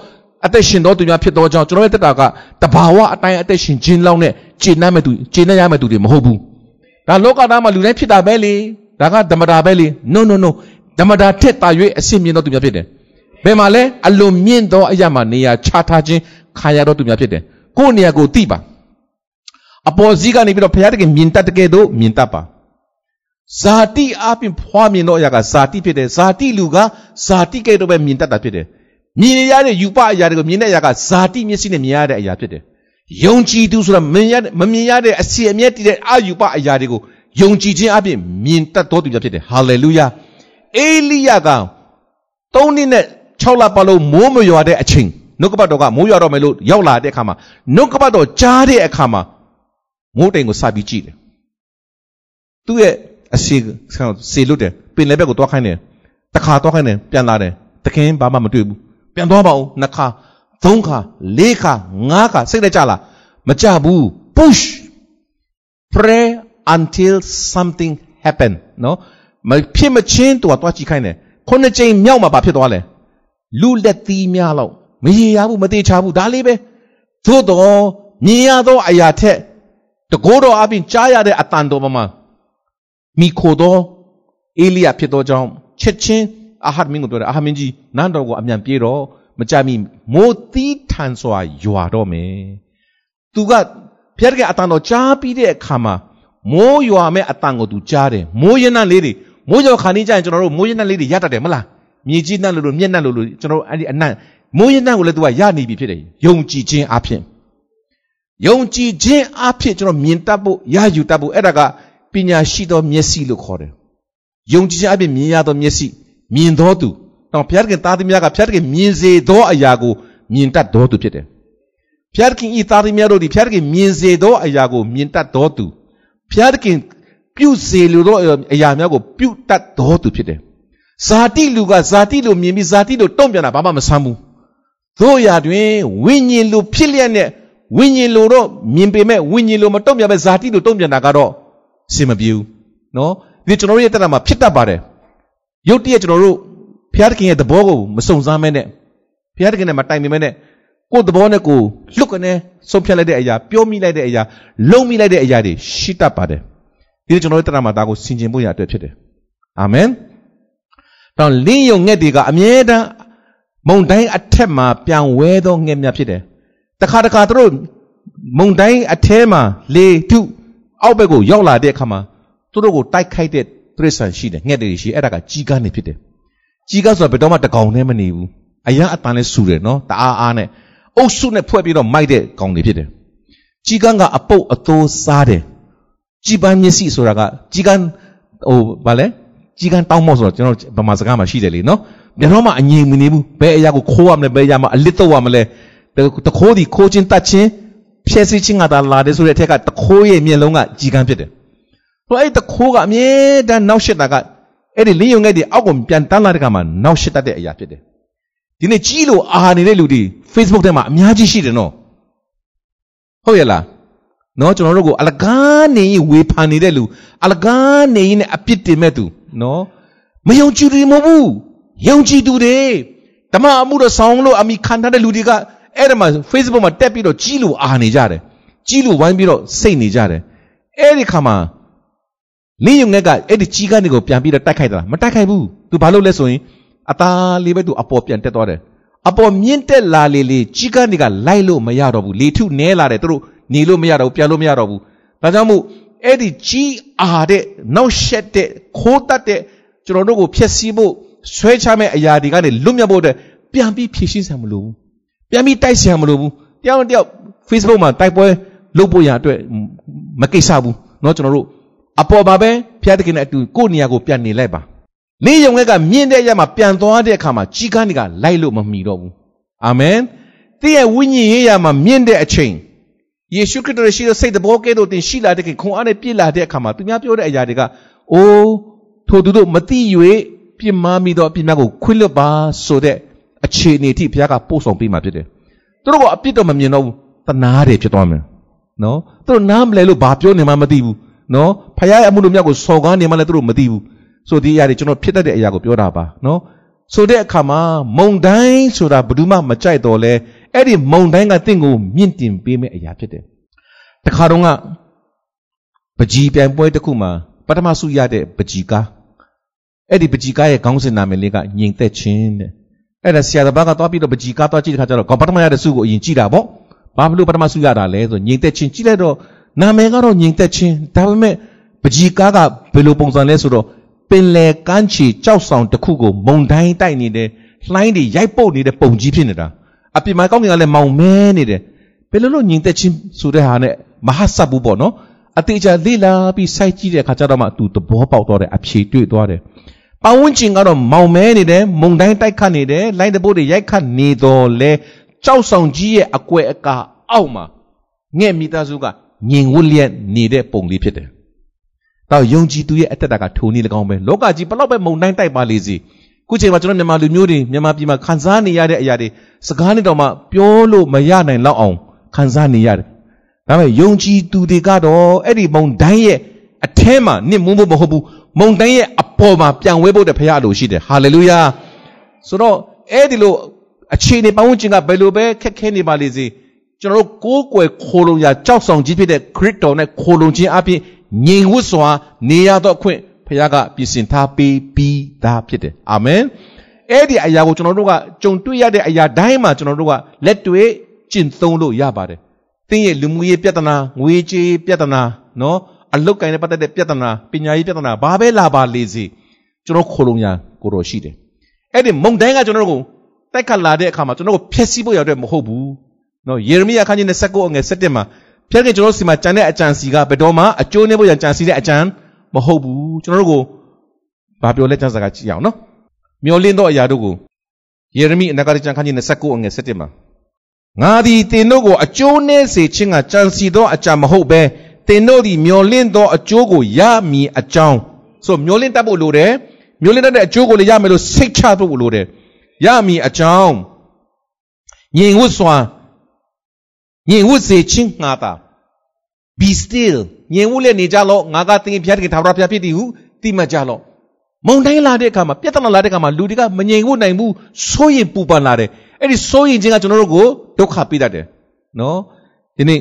S2: အသက်ရှင်တော်သူများဖြစ်သောကြောင့်ကျွန်တော်ရဲ့တက်တာကတဘာဝအတိုင်းအသက်ရှင်ခြင်းလောက်နဲ့ကျေနပ်မဲ့သူကျေနပ်ရမဲ့သူတွေမဟုတ်ဘူးဒါလောကသားမှာလူတိုင်းဖြစ်တာပဲလေဒါကဓမ္မတာပဲလေ no no no ဓမ္မတာထက်တာ၍အစစ်မြင့်သောသူများဖြစ်တယ်ဘယ်မှာလဲအလွန်မြင့်သောအရာမှာနေရာချထားခြင်းခါရသောသူများဖြစ်တယ်ကိုယ့်နေရာကိုသိပါ အပေါ်စီးကနေပြီးတော့ဘုရားတခင်မြင်တတ်တဲ့ကဲ့သို့မြင်တတ်ပါဇာတိအပြင်ဖွားမြင်သောအရာကဇာတိဖြစ်တယ်ဇာတိလူကဇာတိကဲ့သို့ပဲမြင်တတ်တာဖြစ်တယ်မြင်ရတဲ့ယူပအရာတွေကိုမြင်တဲ့အရာကဇာတိမျက်စိနဲ့မြင်ရတဲ့အရာဖြစ်တယ်ယုံကြည်သူဆိုတာမမြင်ရမမြင်ရတဲ့အစီအမြဲတည်တဲ့အယူပအရာတွေကိုယုံကြည်ခြင်းအပြင်မြင်တတ်တော်သူများဖြစ်တယ်ဟာလေလုယာအေလိယက၃နှစ်နဲ့6လပတ်လုံးမိုးမရွာတဲ့အချိန်နှုတ်ကပတ်တော်ကမိုးရွာတော့မယ်လို့ရောက်လာတဲ့အခါမှာနှုတ်ကပတ်တော်ကြားတဲ့အခါမှာ မိုးတိမ်ကိုစပြီးကြည့်တယ်သူ့ရဲ့အစီစေလွတ်တယ်ပင်လယ်ဘက်ကိုသွားခိုင်းတယ်တစ်ခါသွားခိုင်းတယ်ပြန်လာတယ်တခင်ဘာမှမတွေ့ဘူးပြန်သွားပါဦးနှစ်ခါသုံးခါလေးခါငါးခါစိတ်နဲ့ကြလားမကြဘူး push pray until something happen နော်မဖြစ်မချင်းသူကသွားကြည့်ခိုင်းတယ်ခုနှစ်ကြိမ်မြောက်မှာဘာဖြစ်သွားလဲလူလက်သီးများလောက်မရေရဘူးမသေးချဘူးဒါလေးပဲသို့တော့မြင်ရသောအရာထက် တကိုးတော်အပြင်ကြားရတဲ့အတန်တော်မှာမိခိုတော်အေလိယဖြစ်သောကြောင့်ချက်ချင်းအာဟတ်မင်းကိုပြောတယ်အာဟတ်မင်းကြီးနန်းတော်ကိုအမြန်ပြေးတော့မကြမီမိုးသီးထန်စွာရွာတော့မယ်သူကဖျက်တဲ့အတန်တော်ကြားပြီးတဲ့အခါမှာမိုးရွာမဲ့အတန်ကိုသူကြားတယ်မိုးရနံလေးတွေမိုးကြောခါနေကြရင်ကျွန်တော်တို့မိုးရနံလေးတွေရတတ်တယ်မလားမြေကြီးနှံ့လို့လို့မျက်နှံ့လို့လို့ကျွန်တော်အဲ့ဒီအနံ့မိုးရနှံ့ကိုလည်းသူကရနေပြီဖြစ်တယ်ယုံကြည်ခြင်းအဖြစ် ယုံကြည်ခြင်းအဖြစ်ကျွန်တော်မြင်တတ်ဖို့ရယူတတ်ဖို့အဲ့ဒါကပညာရှိသောမျက်စိလို့ခေါ်တယ်ယုံကြည်ခြင်းအဖြစ်မြင်ရသောမျက်စိမြင်သောသူတော့ဘုရားခင်သားသမီးကဘုရားခင်မြင်စေသောအရာကိုမြင်တတ်သောသူဖြစ်တယ်ဘုရားခင်ဤသားသမီးတို့ဒီဘုရားခင်မြင်စေသောအရာကိုမြင်တတ်သောသူဘုရားခင်ပြုစေလိုသောအရာများကိုပြုတတ်သောသူဖြစ်တယ်ဇာတိလူကဇာတိလူမြင်ပြီးဇာတိလူတုံ့ပြန်တာဘာမှမဆမ်းဘူးတို့ရာတွင်ဝိညာဉ်လူဖြစ်လျက်နဲ့ ဝိညာဉ်လူတော့မြင်ပေမဲ့ဝိညာဉ်လူမတုံ့ပြန်ပဲဇာတိလူတုံ့ပြန်တာကတော့အဆင်မပြေဘူးနော်ဒီကျွန်တော်ရဲ့တက်တာမှာဖြစ်တတ်ပါတယ်ရုပ်တရက်ကျွန်တော်တို့ဘုရားသခင်ရဲ့သဘောကိုမစုံစမ်းမဲနဲ့ဘုရားသခင်နဲ့မတိုင်ပင်မဲနဲ့ကိုယ်သဘောနဲ့ကိုလွတ်ကနေဆုံးဖြတ်လိုက်တဲ့အရာပြောမိလိုက်တဲ့အရာလုံမိလိုက်တဲ့အရာတွေရှိတတ်ပါတယ်ဒီကျွန်တော်တို့တရားမှာဒါကိုဆင်ခြင်ဖို့ရအတွက်ဖြစ်တယ်အာမင်တော့လင်းယုံငှက်တွေကအမြဲတမ်းမုံတိုင်းအထက်မှာပြန်ဝဲသောငှက်များဖြစ်တယ် တခါတခါသူတို့မုံတိုင်းအထဲမှာလေထုအောက်ဘက်ကိုရောက်လာတဲ့အခါမှာသူတို့ကိုတိုက်ခိုက်တဲ့တရစ္ဆာန်ရှိတယ်ငှက်တွေရှိအဲ့ဒါကကြီးကားနေဖြစ်တယ်ကြီးကားဆိုတာဘယ်တော့မှတကောင်နဲ့မနေဘူးအရန်အတန်နဲ့ဆူတယ်နော်တအားအားနဲ့အုပ်စုနဲ့ဖွဲ့ပြီးတော့မိုက်တဲ့ကောင်တွေဖြစ်တယ်ကြီးကန်းကအပုတ်အသိုးစားတယ်ကြီးပန်းမျက်စိဆိုတာကကြီးကန်းဟိုဗာလဲကြီးကန်းတောင်းမော့ဆိုတော့ကျွန်တော်ဗမာစကားမှာရှိတယ်လေနော်ဘယ်တော့မှအငြိမ်မနေဘူးဘယ်အရာကိုခိုးရမလဲဘယ်အရာမှာအလစ်တော့ရမလဲ တခိုးဒီခိုးချင်းတတ်ချင်းဖြည့်စည်းချင်းကသာလာတယ်ဆိုတဲ့အထက်ကတခိုးရဲ့မျက်လုံးကကြီးကန်းဖြစ်တယ်ဟိုအဲ့တခိုးကအမြဲတမ်းနောက်ရှစ်တာကအဲ့ဒီလင်းယုံငယ်ဒီအောက်ကိုပြန်တန်းလာတဲ့ကမှာနောက်ရှစ်တတ်တဲ့အရာဖြစ်တယ်ဒီနေ့ကြီးလို့အာနေတဲ့လူတွေ Facebook ထဲမှာအများကြီးရှိတယ်နော်ဟုတ်ရဲ့လားနော်ကျွန်တော်တို့ကိုအလကားနေရင်ဝေဖန်နေတဲ့လူအလကားနေရင်အပြစ်တင်မဲ့သူနော်မယုံကြည်သူမဟုတ်ဘူးယုံကြည်သူတွေဓမ္မအမှုတော်ဆောင်လို့အမိခံထားတဲ့လူတွေက အဲ့ဒါမှာ Facebook မှာတက်ပြီးတော့ကြီးလို့အာနေကြတယ်ကြီးလို့ဝိုင်းပြီးတော့စိတ်နေကြတယ်အဲ့ဒီခါမှာလင်းယုံငက်ကအဲ့ဒီကြီးကနေကိုပြန်ပြီးတော့တိုက်ခိုက်တာမတိုက်ခိုက်ဘူးသူဘာလို့လဲဆိုရင်အသားလေးပဲသူအပေါ်ပြန်တက်သွားတယ်အပေါ်မြင့်တက်လာလေလေကြီးကနေကလိုက်လို့မရတော့ဘူးလေထုနဲလာတယ်သူတို့နေလို့မရတော့ဘူးပြန်လို့မရတော့ဘူးဒါကြောင့်မို့အဲ့ဒီကြီးအားတဲ့နောက်ရှက်တဲ့ခိုးတတ်တဲ့ကျွန်တော်တို့ကိုဖျက်ဆီးဖို့ဆွဲချမဲ့အရာတွေကနေလွတ်မြောက်ဖို့အတွက်ပြန်ပြီးဖြည့်ရှင်းဆရာမလိုဘူး ပြန်ပြီးတိုက်ဆရာမလိုဘူးတယောက်တယောက် Facebook မှာတိုက်ပွဲလုပ်ဖို့ရအတွက်မကိစ္စဘူးเนาะကျွန်တော်တို့အပေါ်ပါပဲဖျားတခင်နဲ့အတူကိုယ့်နေရာကိုပြန်နေလိုက်ပါလေးယုံကမြင့်တဲ့ရမှာပြန်သွားတဲ့အခါမှာကြီးကားနေကလိုက်လို့မမီတော့ဘူးအာမင်တည့်ရဲ့ဝိညာဉ်ရေးရမှာမြင့်တဲ့အချိန်ယေရှုခရစ်တော်ရှိတဲ့စိတ်တဘောကဲ့သို့တင်ရှိလာတဲ့ခင်ခွန်အားနဲ့ပြည့်လာတဲ့အခါမှာသူများပြောတဲ့အရာတွေကအိုးထိုသူတို့မသိ၍ပြင်းမာမိသောအပြစ်များကိုခွင့်လွတ်ပါဆိုတဲ့ အခြေအနေထိဘုရားကပို့ဆောင်ပေးมาဖြစ်တယ်သူတို့ကအပြစ်တော့မမြင်တော့ဘူးတနာတယ်ဖြစ်သွားမယ်နော်သူတို့နားမလဲလို့ဘာပြောနေမှမသိဘူးနော်ဖခင်ရဲ့အမှုတို့မြတ်ကိုစော်ကားနေမှလည်းသူတို့မသိဘူးဆိုဒီအရာတွေကျွန်တော်ဖြစ်တတ်တဲ့အရာကိုပြောတာပါနော်ဆိုတဲ့အခါမှာမုံတိုင်းဆိုတာဘယ်သူမှမကြိုက်တော့လဲအဲ့ဒီမုံတိုင်းကတင့်ကိုမြင့်တင်ပေးမဲ့အရာဖြစ်တယ်တခါတော့ကပကြီးပြိုင်ပွဲတစ်ခုမှာပထမဆုရတဲ့ပကြီးကားအဲ့ဒီပကြီးကားရဲ့ခေါင်းစဉ်နာမည်လေးကညင်သက်ချင်းတဲ့ အဲ့ဒါဆရာတပားကသွားပြီးတော့ပကြီးကားသွားကြည့်တဲ့ခါကျတော့ပထမရတဲ့ဆုကိုအရင်ကြည့်တာပေါ့ဘာလို့ပထမဆုရတာလဲဆိုညင်သက်ချင်းကြည့်လိုက်တော့နာမည်ကတော့ညင်သက်ချင်းဒါပေမဲ့ပကြီးကားကဘယ်လိုပုံစံလဲဆိုတော့ပင်လယ်ကမ်းခြေကြောက်ဆောင်တစ်ခုကိုမုံတိုင်းတိုက်နေတယ်လှိုင်းတွေရိုက်ပုတ်နေတဲ့ပုံကြီးဖြစ်နေတာအပြင်မှာကောင်းကင်ကလည်းမောင်မဲနေတယ်ဘယ်လိုလို့ညင်သက်ချင်းဆိုတဲ့ဟာနဲ့မဟာဆပ်ဘူးပေါ့နော်အတေချာလေ့လာပြီးစိုက်ကြည့်တဲ့အခါကျတော့မှသူသဘောပေါက်တော့တယ်အဖြေတွေ့သွားတယ် ပဝန်းကျင်ကတော့မောင်မဲနေတယ်မုံတိုင်းတိုက်ခတ်နေတယ်လိုင်းတပိုးတွေရိုက်ခတ်နေတော့လဲကြောက်ဆောင်ကြီးရဲ့အကွယ်အကာအောက်မှာငဲ့မိသားစုကညင်ဝတ်လျက်နေတဲ့ပုံလေးဖြစ်တယ်တော့ယုံကြည်သူရဲ့အသက်တာကထိုနည်း၎င်းပဲလောကကြီးဘလောက်ပဲမုန်တိုင်းတိုက်ပါလေစီခုချိန်မှာကျွန်တော်မြန်မာလူမျိုးတွေမြန်မာပြည်မှာခံစားနေရတဲ့အရာတွေစကားနဲ့တော့မှပြောလို့မရနိုင်လောက်အောင်ခံစားနေရတယ်ဒါပေမဲ့ယုံကြည်သူတွေကတော့အဲ့ဒီမုန်တိုင်းရဲ့ အထဲမှာနစ်မုန်းဖို့မဟုတ်ဘူးမုန်တိုင်းရဲ့အပေါ်မှာပြန်ဝဲဖို့တဲ့ဖခင်လိုရှိတယ်ဟာလေလုယာဆိုတော့အဲ့ဒီလိုအခြေအနေပတ်ဝန်းကျင်ကဘယ်လိုပဲခက်ခဲနေပါလေစေကျွန်တော်တို့ကိုးကွယ်ခိုလုံရာကြောက်ဆောင်ကြီးဖြစ်တဲ့ခရစ်တော်နဲ့ခိုလုံခြင်းအပြင်ငြိမ်ဝတ်စွာနေရသောအခွင့်ဖခင်ကပြင်ဆင်ထားပေးပြီးသားဖြစ်တယ်အာမင်အဲ့ဒီအရာကိုကျွန်တော်တို့ကကြုံတွေ့ရတဲ့အရာတိုင်းမှာကျွန်တော်တို့ကလက်တွေ့ကျင့်သုံးလို့ရပါတယ်သင်ရဲ့လူမှုရေးပြဿနာငွေကြေးပြဿနာနော် အလုတ်ကိုင်းနဲ့ပတ်သက်တဲ့ပြဿနာပညာရေးပြဿနာဘာပဲလာပါလေစေကျွန်တော်ခိုလုံရကိုတော်ရှိတယ်အဲ့ဒီမုန်တိုင်းကကျွန်တော်တို့ကိုတိုက်ခတ်လာတဲ့အခါမှာကျွန်တော်တို့ဖျက်ဆီးဖို့ရတဲ့မဟုတ်ဘူးနော်ယေရမိယခန်းကြီး29အငယ်7မှာဖျက်ကကျွန်တော်တို့စီမှာကြံတဲ့အကြံစီကဘယ်တော့မှအကျိုးနည်းဖို့ရကြံစီတဲ့အကြံမဟုတ်ဘူးကျွန်တော်တို့ကိုဘာပြောလဲကျမ်းစာကကြည့်အောင်နော်မျောလင်းသောအရာတို့ကိုယေရမိအနာဂတ်ကျမ်းခန်းကြီး29အငယ်7မှာငါသည်သင်တို့ကိုအကျိုးနည်းစေခြင်းကကြံစီသောအကြံမဟုတ်ဘဲ သင်တို့သည်မျောလင့်သောအကျိုးကိုရမည်အကြောင်းဆိုမျောလင့်တတ်ဖို့လိုတယ်မျောလင့်တတ်တဲ့အကျိုးကိုလည်းရမယ်လို့စိတ်ချဖို့လိုတယ်ရမည်အကြောင်းညင်ဝတ်စွာညင်ဝတ်စေခြင်းငါသာ be still ညင်ဝတ်လည်းနေကြလော့ငါကသင်ဖျားတကယ်ထာဝရဖျားဖြစ်သည်ဟုတိမှတ်ကြလော့မုန်တိုင်းလာတဲ့အခါမှာပြဿနာလာတဲ့အခါမှာလူတွေကမငြိမ်ဖို့နိုင်ဘူးစိုးရင်ပူပန်လာတယ်အဲ့ဒီစိုးရင်ခြင်းကကျွန်တော်တို့ကိုဒုက္ခပေးတတ်တယ်နော်ဒီနေ့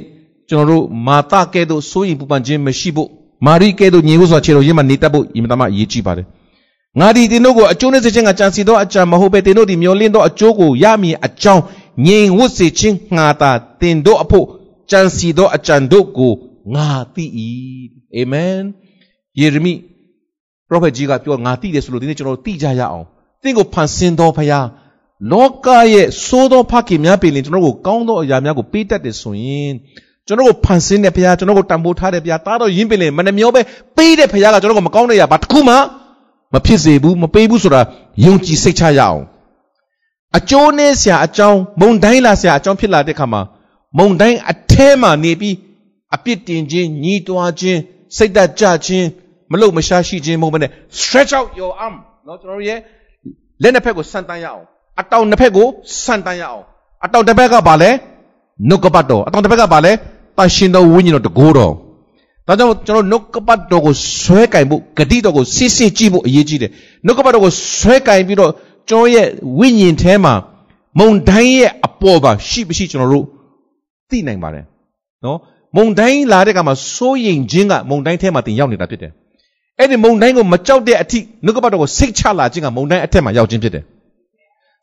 S2: ကျွန်တော်တို့မာတကဲ့သို့စိုးရင်ပူပန်ခြင်းမရှိဖို့မာရိကဲ့သို့ညီဖို့ဆိုတာခြေတော်ရင်းမှာနေတတ်ဖို့အင်မတန်မှအရေးကြီးပါတယ်ငါဒီတင်တို့ကိုအကျိုးနဲ့စေခြင်းကကြံစီသောအကြံမဟုတ်ပဲတင်တို့ဒီမျောလင်းသောအကျိုးကိုရမည်အကြောင်းငြိမ်ဝတ်စေခြင်းငါသာတင်တို့အဖို့ကြံစီသောအကြံတို့ကိုငါသိ၏အာမင်ယေရမိပရောဖက်ကြီးကပြောငါသိတယ်ဆိုလို့ဒီနေ့ကျွန်တော်တို့သိကြရအောင်သင်ကိုဖန်ဆင်းသောဖခင်လောကရဲ့သိုးသောဖခင်များပေလင်ကျွန်တော်တို့ကိုကောင်းသောအရာများကိုပေးတတ်တယ်ဆိုရင် ကျွန်တော်ကိုဖန်ဆင်းတဲ့ဘုရားကျွန်တော်ကိုတန်ဖိုးထားတဲ့ဘုရားတားတော့ယင်းပင်လေမနှမျောပဲပေးတဲ့ဘုရားကကျွန်တော်ကိုမကောင်းတဲ့အရာဘာတစ်ခုမှမဖြစ်စေဘူးမပေးဘူးဆိုတာယုံကြည်စိတ်ချရအောင်အကျိုးနဲ့ဆရာအကြောင်းမုံတိုင်းလာဆရာအကြောင်းဖြစ်လာတဲ့ခါမှာမုံတိုင်းအထဲမှာနေပြီးအပြစ်တင်ခြင်းညီးတွားခြင်းစိတ်သက်ကြခြင်းမလို့မရှားရှိခြင်းမဟုတ်ဘဲနဲ့ stretch out your arm เนาะကျွန်တော်ရဲ့လက်နှစ်ဖက်ကိုဆန်တန်းရအောင်အတောင်နှစ်ဖက်ကိုဆန်တန်းရအောင်အတောင်တစ်ဖက်ကဘာလဲနှုတ်ကပတ်တော်အတောင်တစ်ဖက်ကဘာလဲ တန်ရှင်တော်ဝိညာဉ်တော်တကိုးတော်ဒါကြောင့်ကျွန်တော်နှုတ်ကပတ်တော်ကိုဆွဲကင်ဖို့ဂတိတော်ကိုစစ်စစ်ကြည့်ဖို့အရေးကြီးတယ်နှုတ်ကပတ်တော်ကိုဆွဲကင်ပြီးတော့ကျွန်တော်ရဲ့ဝိညာဉ်ထဲမှာမုံတိုင်းရဲ့အပေါ်ပါရှိမရှိကျွန်တော်တို့သိနိုင်ပါတယ်နော်မုံတိုင်းလာတဲ့ကမှာစိုးရင်ခြင်းကမုံတိုင်းထဲမှာတင်ရောက်နေတာဖြစ်တယ်အဲ့ဒီမုံတိုင်းကိုမကြောက်တဲ့အထိနှုတ်ကပတ်တော်ကိုစိတ်ချလာခြင်းကမုံတိုင်းအထက်မှာရောက်ခြင်းဖြစ်တယ်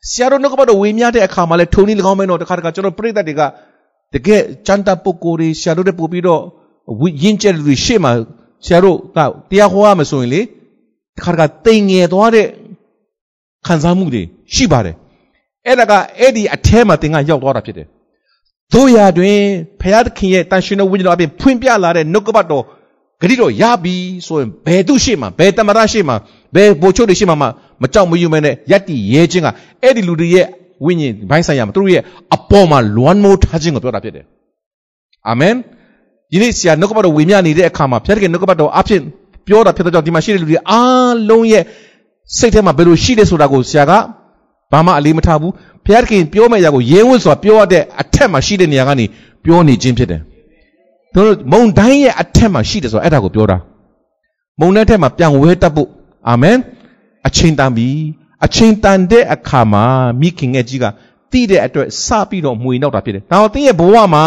S2: ဆရာတို့နှုတ်ကပတ်တော်ဝေမျှတဲ့အခါမှာလဲထုံနည်း၎င်းမဲတော့တခါတခါကျွန်တော်ပြိတ္တတွေက တကယ်ចန္တာပုဂ္ဂိုလ်တွေဆရာတို့တဲ့ပို့ပြီးတော့ရင်းကျက်လူတွေရှေ့မှာဆရာတို့ကတရားဟောရမယ်ဆိုရင်လေတခါတခါတိမ်ငယ်သွားတဲ့ခံစားမှုတွေရှိပါတယ်အဲ့ဒါကအဲ့ဒီအထဲမှာသင်ကရောက်သွားတာဖြစ်တယ်တို့ရတွင်ဖရာသခင်ရဲ့တန်ရှင်တော်ဝိညာဉ်တော်အပြင်ဖွင့်ပြလာတဲ့နှုတ်ကပတ်တော်ဂရိတော်ရပြီဆိုရင်ဘယ်သူရှိမှဘယ်တမရရှိမှဘယ်ဘိုလ်ချုပ်တွေရှိမှမကြောက်မရွံ့မဲနဲ့ယက်တီရဲခြင်းကအဲ့ဒီလူတွေရဲ့ ဝိညာဉ်ဘိုင်းဆိုင်ရာမှာသူတို့ရဲ့အပေါ်မှာလွမ်းမိုးထားခြင်းကိုပြောတာဖြစ်တယ်အာမင်ဒီနေ့ဆရာနှုတ်ကပတ်တော်ဝေမျှနေတဲ့အခါမှာဖျက်တဲ့နှုတ်ကပတ်တော်အဖြစ်ပြောတာဖြစ်တဲ့ကြောင့်ဒီမှာရှိတဲ့လူတွေအားလုံးရဲ့စိတ်ထဲမှာဘယ်လိုရှိလဲဆိုတာကိုဆရာကဘာမှအလေးမထားဘူးဖျက်ခင်ပြောမယ့်အရာကိုရဲဝံ့စွာပြောရတဲ့အထက်မှာရှိတဲ့နေရာကနေပြောနေခြင်းဖြစ်တယ်တို့မုံတိုင်းရဲ့အထက်မှာရှိတယ်ဆိုတာအဲ့ဒါကိုပြောတာမုံတဲ့ထက်မှာပြန်ဝဲတတ်ဖို့အာမင်အချိန်တန်ပြီ အချိန်တန်တဲ့အခါမှာမိခင်ငယ်ကြီးကတိတဲ့အတွက်စပြီးတော့မှွေနောက်တာဖြစ်တယ်။ဒါတော့တင်းရဲ့ဘဝမှာ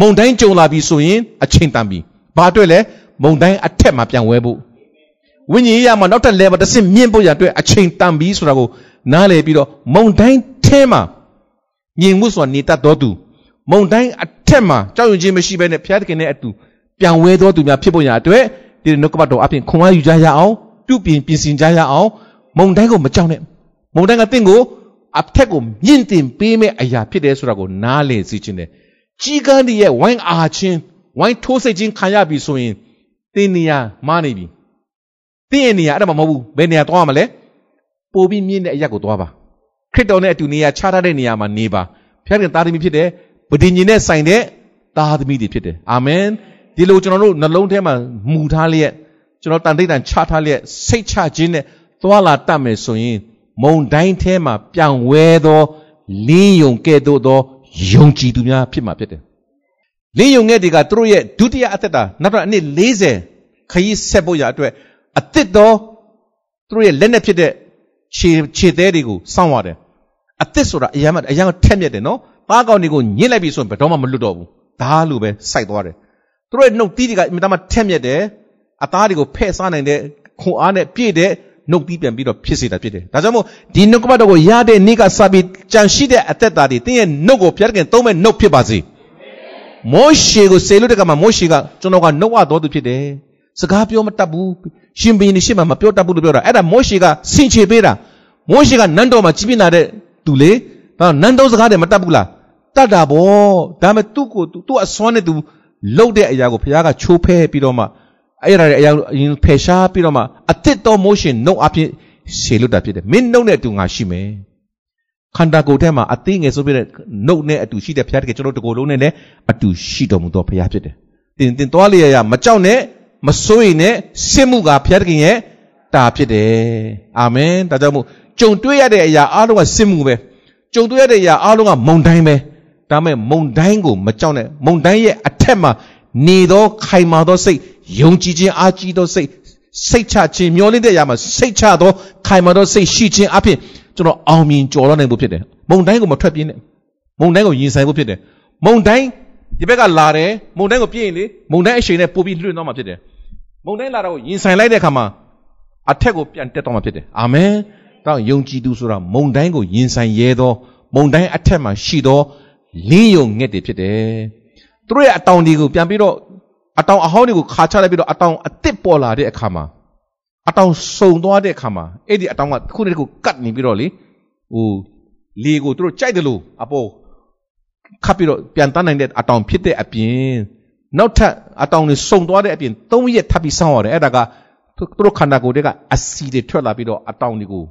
S2: မုံတိုင်းကြုံလာပြီဆိုရင်အချိန်တန်ပြီ။ဘာအတွက်လဲမုံတိုင်းအထက်မှာပြန်ဝဲဖို့ဝိညာဉ်ရေးရမှာနောက်ထပ် level တစ်ဆင့်မြင့်ဖို့ရအတွက်အချိန်တန်ပြီဆိုတာကိုနားလည်ပြီးတော့မုံတိုင်းထဲမှာညင်မှုဆိုတာနေတတ်တော်သူမုံတိုင်းအထက်မှာကြောက်ရွံ့ခြင်းမရှိဘဲနဲ့ဖျားသခင်နဲ့အတူပြန်ဝဲတော်သူများဖြစ်ဖို့ရအတွက်ဒီနှုတ်ကပတ်တော်အပြင်ခွန်အားယူကြရအောင်ပြုပြင်ပြင်ဆင်ကြရအောင်မုံတိုင်းကိုမကြောက်နဲ့ မုံတိုင်းကတင့်ကိုအထက်ကိုမြင့်တင်ပေးမဲ့အရာဖြစ်တယ်ဆိုတာကိုနားလည်စေခြင်းတယ်ကြီးကန်းတည်းရဲ့ဝိုင်းအားချင်းဝိုင်းထိုးစိတ်ချင်းခံရပြီဆိုရင်တင်းနေရမားနေပြီတင်းရဲ့နေရအဲ့ဒါမှမဟုတ်ဘူးဘယ်နေရာသွားရမလဲပိုပြီးမြင့်တဲ့အရာကိုသွားပါခရစ်တော်နဲ့အတူနေရာခြားထားတဲ့နေရာမှာနေပါဖခင်သားသမီးဖြစ်တယ်ဗဒင်ញင်နဲ့ဆိုင်တဲ့သားသမီးတွေဖြစ်တယ်အာမင်ဒီလိုကျွန်တော်တို့နှလုံးထဲမှာမူထားလျက်ကျွန်တော်တန်တိတ်တန်ချထားလျက်စိတ်ချခြင်းနဲ့သွာလာတတ်မယ်ဆိုရင် မုံတိုင်းထဲမှာပြောင်းဝဲသောလင်းယုံကဲ့သို့သောယုံကြည်သူများဖြစ်မှာဖြစ်တယ်။လင်းယုံငယ်တွေကသူတို့ရဲ့ဒုတိယအသက်တာနောက်တော့အနှစ်40ခရီးဆက်ဖို့ရအတွက်အသစ်သောသူတို့ရဲ့လက်နဲ့ဖြစ်တဲ့ခြေခြေသေးတွေကိုစောင့်ရတယ်။အသစ်ဆိုတာအရန်အရန်ထက်မြက်တယ်နော်။သားကောင်တွေကိုညှစ်လိုက်ပြီဆိုရင်ဘယ်တော့မှမလွတ်တော့ဘူး။ဒါလိုပဲစိုက်သွားတယ်။သူတို့ရဲ့နှုတ်သီးတွေကအမြဲတမ်းထက်မြက်တယ်။အသားတွေကိုဖဲ့စားနိုင်တဲ့ခွန်အားနဲ့ပြည့်တဲ့ နှုတ်ပြီးပြန်ပြီးတော့ဖြစ်စေတာဖြစ်တယ်။ဒါကြောင့်မို့ဒီနှုတ်ကပတ်တော်ကိုရတဲ့နေ့ကစပြီးကြံရှိတဲ့အသက်တာတွေတင်းရဲ့နှုတ်ကိုဖျက်ခင်သုံးမဲ့နှုတ်ဖြစ်ပါစေ။မောရှေကိုစေလို့တဲ့ကမှာမောရှေကကျွန်တော်ကနှုတ်ဝတော်သူဖြစ်တယ်။စကားပြောမတတ်ဘူး။ရှင်ဘီနေရှိမှမပြောတတ်ဘူးလို့ပြောတာ။အဲ့ဒါမောရှေကဆင်ခြေပေးတာ။မောရှေကနန်းတော်မှာကြီးပြင်းလာတဲ့သူလေ။ဒါနန်းတော်စကားတွေမတတ်ဘူးလား။တတ်တာဗော။ဒါပေမဲ့သူ့ကိုသူ့အစွမ်းနဲ့သူလှုပ်တဲ့အရာကိုဘုရားကချိုးဖဲပြီးတော့မှ အဲ့ဒါတွေအရင်ဖယ်ရှားပြီးတော့မှအသစ်တော် motion နှုတ်အဖြစ်ရှေလွတ်တာဖြစ်တယ်မင်းနှုတ်နဲ့အတူငါရှိမယ်ခန္ဓာကိုယ်ထဲမှာအသေးငယ်ဆိုပြတဲ့နှုတ်နဲ့အတူရှိတဲ့ဘုရားတကယ်ကျွန်တော်တို့တကိုယ်လုံးနဲ့လည်းအတူရှိတော်မူသောဘုရားဖြစ်တယ်တင်တင်သွားလျရမကြောက်နဲ့မစိုးရိမ်နဲ့စစ်မှုကဘုရားတခင်ရဲ့တာဖြစ်တယ်အာမင်ဒါကြောင့်မို့ကြုံတွေ့ရတဲ့အရာအားလုံးကစစ်မှုပဲကြုံတွေ့ရတဲ့အရာအားလုံးကမုံတိုင်းပဲဒါမဲ့မုံတိုင်းကိုမကြောက်နဲ့မုံတိုင်းရဲ့အထက်မှာနေသောခိုင်မာသောစိတ် ယုံကြည်ခြင်းအားကြီးသောစိတ်စိတ်ချခြင်းမျောလင့်တဲ့အရာမှာစိတ်ချသောခိုင်မာသောစိတ်ရှိခြင်းအပြင်ကျွန်တော်အောင်မြင်ကြော်တော့နိုင်ဖို့ဖြစ်တယ်မုန်တိုင်းကိုမထွက်ပြေးနဲ့မုန်တိုင်းကိုရင်ဆိုင်ဖို့ဖြစ်တယ်မုန်တိုင်းဒီဘက်ကလာတယ်မုန်တိုင်းကိုပြည့်ရင်လေမုန်တိုင်းအရှိန်နဲ့ပို့ပြီးလွှင့်တော့မှာဖြစ်တယ်မုန်တိုင်းလာတော့ရင်ဆိုင်လိုက်တဲ့အခါမှာအထက်ကိုပြန်တက်တော့မှာဖြစ်တယ်အာမင်တော့ယုံကြည်သူဆိုတာမုန်တိုင်းကိုရင်ဆိုင်ရဲသောမုန်တိုင်းအထက်မှာရှိသောလင်းယုံငှက်တွေဖြစ်တယ်သူတို့ရဲ့အတောင်တွေကိုပြန်ပြီးတော့ အတောင်အဟောင်းတွေကိုခါချလိုက်ပြီးတော့အတောင်အသစ်ပေါ်လာတဲ့အခါမှာအတောင်စုံသွားတဲ့အခါမှာအဲ့ဒီအတောင်ကတစ်ခုနဲ့တစ်ခုကတ်နေပြီးတော့လေဟိုလေကိုသူတို့ကြိုက်တယ်လို့အပေါ်ခပ်ပြီးတော့ပြန်တန်းနိုင်တဲ့အတောင်ဖြစ်တဲ့အပြင်နောက်ထပ်အတောင်တွေစုံသွားတဲ့အပြင်၃ရက်ထပ်ပြီးစောင်းရတယ်အဲ့ဒါကသူတို့ခန္ဓာကိုယ်တွေကအစီတွေထွက်လာပြီးတော့အတောင်တွေကို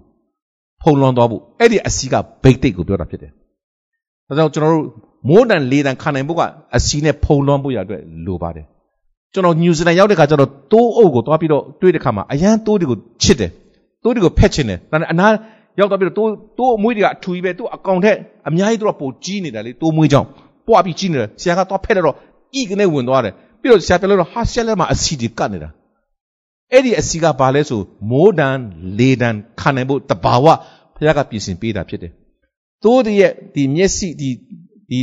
S2: ဖုံလွှမ်းသွားဖို့အဲ့ဒီအစီကဘိတ်တိတ်ကိုပြောတာဖြစ်တယ်။ဒါကြောင့်ကျွန်တော်တို့မိုးတန်လေးတန်ခံနိုင်ဖို့ကအစီနဲ့ဖုံလွှမ်းဖို့ရအတွက်လိုပါတယ်။ ကျွန်တော်နယူးဇီလန်ရောက်တဲ့ခါကျတော့တိုးအုပ်ကိုသွားပြီးတော့တွေ့တဲ့ခါမှာအရန်တိုးတွေကိုချစ်တယ်။တိုးတွေကိုဖက်ချင်တယ်။ဒါနဲ့အနာရောက်တော့ပြီးတော့တိုးတိုးအမွေးတွေကအထူကြီးပဲတိုးအကောင်ထက်အများကြီးတော့ပိုကြီးနေတာလေတိုးမွေးကြောင်ပွားပြီးကြီးနေတယ်ဆရာကသွားဖက်တော့ဤကနေဝင်သွားတယ်ပြီးတော့ဆရာပြောလို့ဟာဆရာလည်းမအစီတွေကတ်နေတာအဲ့ဒီအစီကဘာလဲဆိုမိုးတန်လေတန်ခံနိုင်ဖို့တဘာဝဘုရားကပြင်ဆင်ပေးတာဖြစ်တယ်။သိုးတရဲ့ဒီမျက်စိဒီဒီ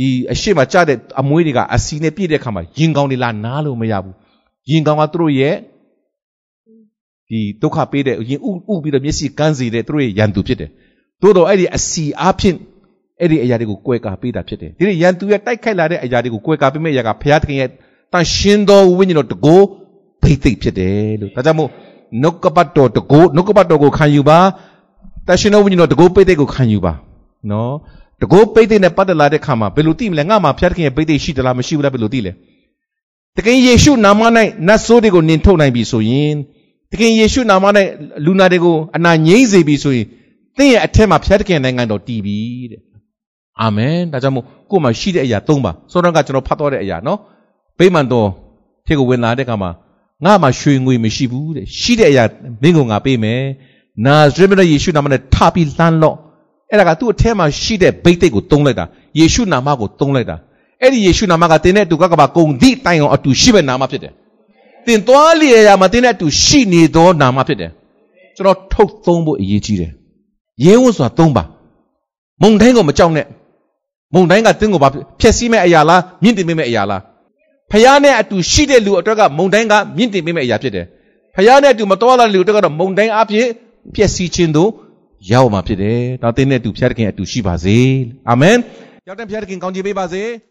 S2: ဒီအရှိမကြတဲ့အမွေးတွေကအစီနဲ့ပြည့်တဲ့အခါမှာရင်ကောင်းတွေလာနားလို့မရဘူး။ရင်ကောင်းကသူတို့ရဲ့ဒီဒုက္ခပေးတဲ့ရင်ဥဥပြီးတော့မျက်စိကန်းစေတဲ့သူတို့ရဲ့ရန်သူဖြစ်တယ်။သို့တော့အဲ့ဒီအစီအားဖြင့်အဲ့ဒီအရာတွေကိုကွဲကာပေးတာဖြစ်တယ်။ဒီရန်သူရဲ့တိုက်ခိုက်လာတဲ့အရာတွေကိုကွဲကာပေးမဲ့အရာကဘုရားသခင်ရဲ့တန်ရှင်းသောဝိညာဉ်တော်တကိုးဘိသိက်ဖြစ်တယ်လို့ဒါကြောင့်မို့နှုတ်ကပတ်တော်တကိုးနှုတ်ကပတ်တော်ကိုခံယူပါတရှင်တော်ဝိညာဉ်တော်တကိုးဘိသိက်ကိုခံယူပါနော် တကိုးဘိသိက်နဲ့ပတ်သက်လာတဲ့ခါမှာဘယ်လိုသိမလဲငါမှာဖျားသခင်ရဲ့ဘိသိက်ရှိသလားမရှိဘူးလားဘယ်လိုသိလဲတခင်ယေရှုနာမ၌နတ်ဆိုးတွေကိုနင်ထုတ်နိုင်ပြီဆိုရင်တခင်ယေရှုနာမ၌လူနာတွေကိုအနာငြိမ့်စေပြီဆိုရင်သင်ရဲ့အထက်မှာဖျားသခင်နိုင်ငံတော်တည်ပြီတဲ့အာမင်ဒါကြောင့်မို့ကိုယ်မှာရှိတဲ့အရာ၃ပါစောတော့ကကျွန်တော်ဖတ်တော့တဲ့အရာနော်ဗိမာန်တော်ထေကိုဝင်လာတဲ့ခါမှာငါမှရွှေငွေမရှိဘူးတဲ့ရှိတဲ့အရာမင်းကငါပေးမယ်နာဇရက်မြတ်ယေရှုနာမနဲ့ထပြီးလှမ်းလော့ အဲ့ဒါကသူ့အထဲမှာရှိတဲ့ဘိတ်တိတ်ကိုတုံးလိုက်တာယေရှုနာမကိုတုံးလိုက်တာအဲ့ဒီယေရှုနာမကတင်းတဲ့အတူကကပါကုံသည့်တိုင်အောင်အတူရှိမဲ့နာမဖြစ်တယ်တင်သွားလျက်ရာမှာတင်းတဲ့အတူရှိနေသောနာမဖြစ်တယ်ကျွန်တော်ထုတ်သုံးဖို့အရေးကြီးတယ်ရဲဝံ့စွာသုံးပါမုံတိုင်းကိုမကြောက်နဲ့မုံတိုင်းကတင်းကိုပါဖျက်ဆီးမဲ့အရာလားမြင့်တင်မဲ့အရာလားဖယားနဲ့အတူရှိတဲ့လူအတွက်ကမုံတိုင်းကမြင့်တင်ပေးမယ့်အရာဖြစ်တယ်။ဖယားနဲ့အတူမတော်လာတဲ့လူအတွက်ကတော့မုံတိုင်းအဖြစ်ပျက်စီးခြင်းတို့ ရောက်မှာဖြစ်တယ်။ဒါသင်နဲ့အတူဖျားသခင်အတူရှိပါစေ။အာမင်။ရောက်တဲ့ဖျားသခင်ကောင်းချီးပေးပါစေ။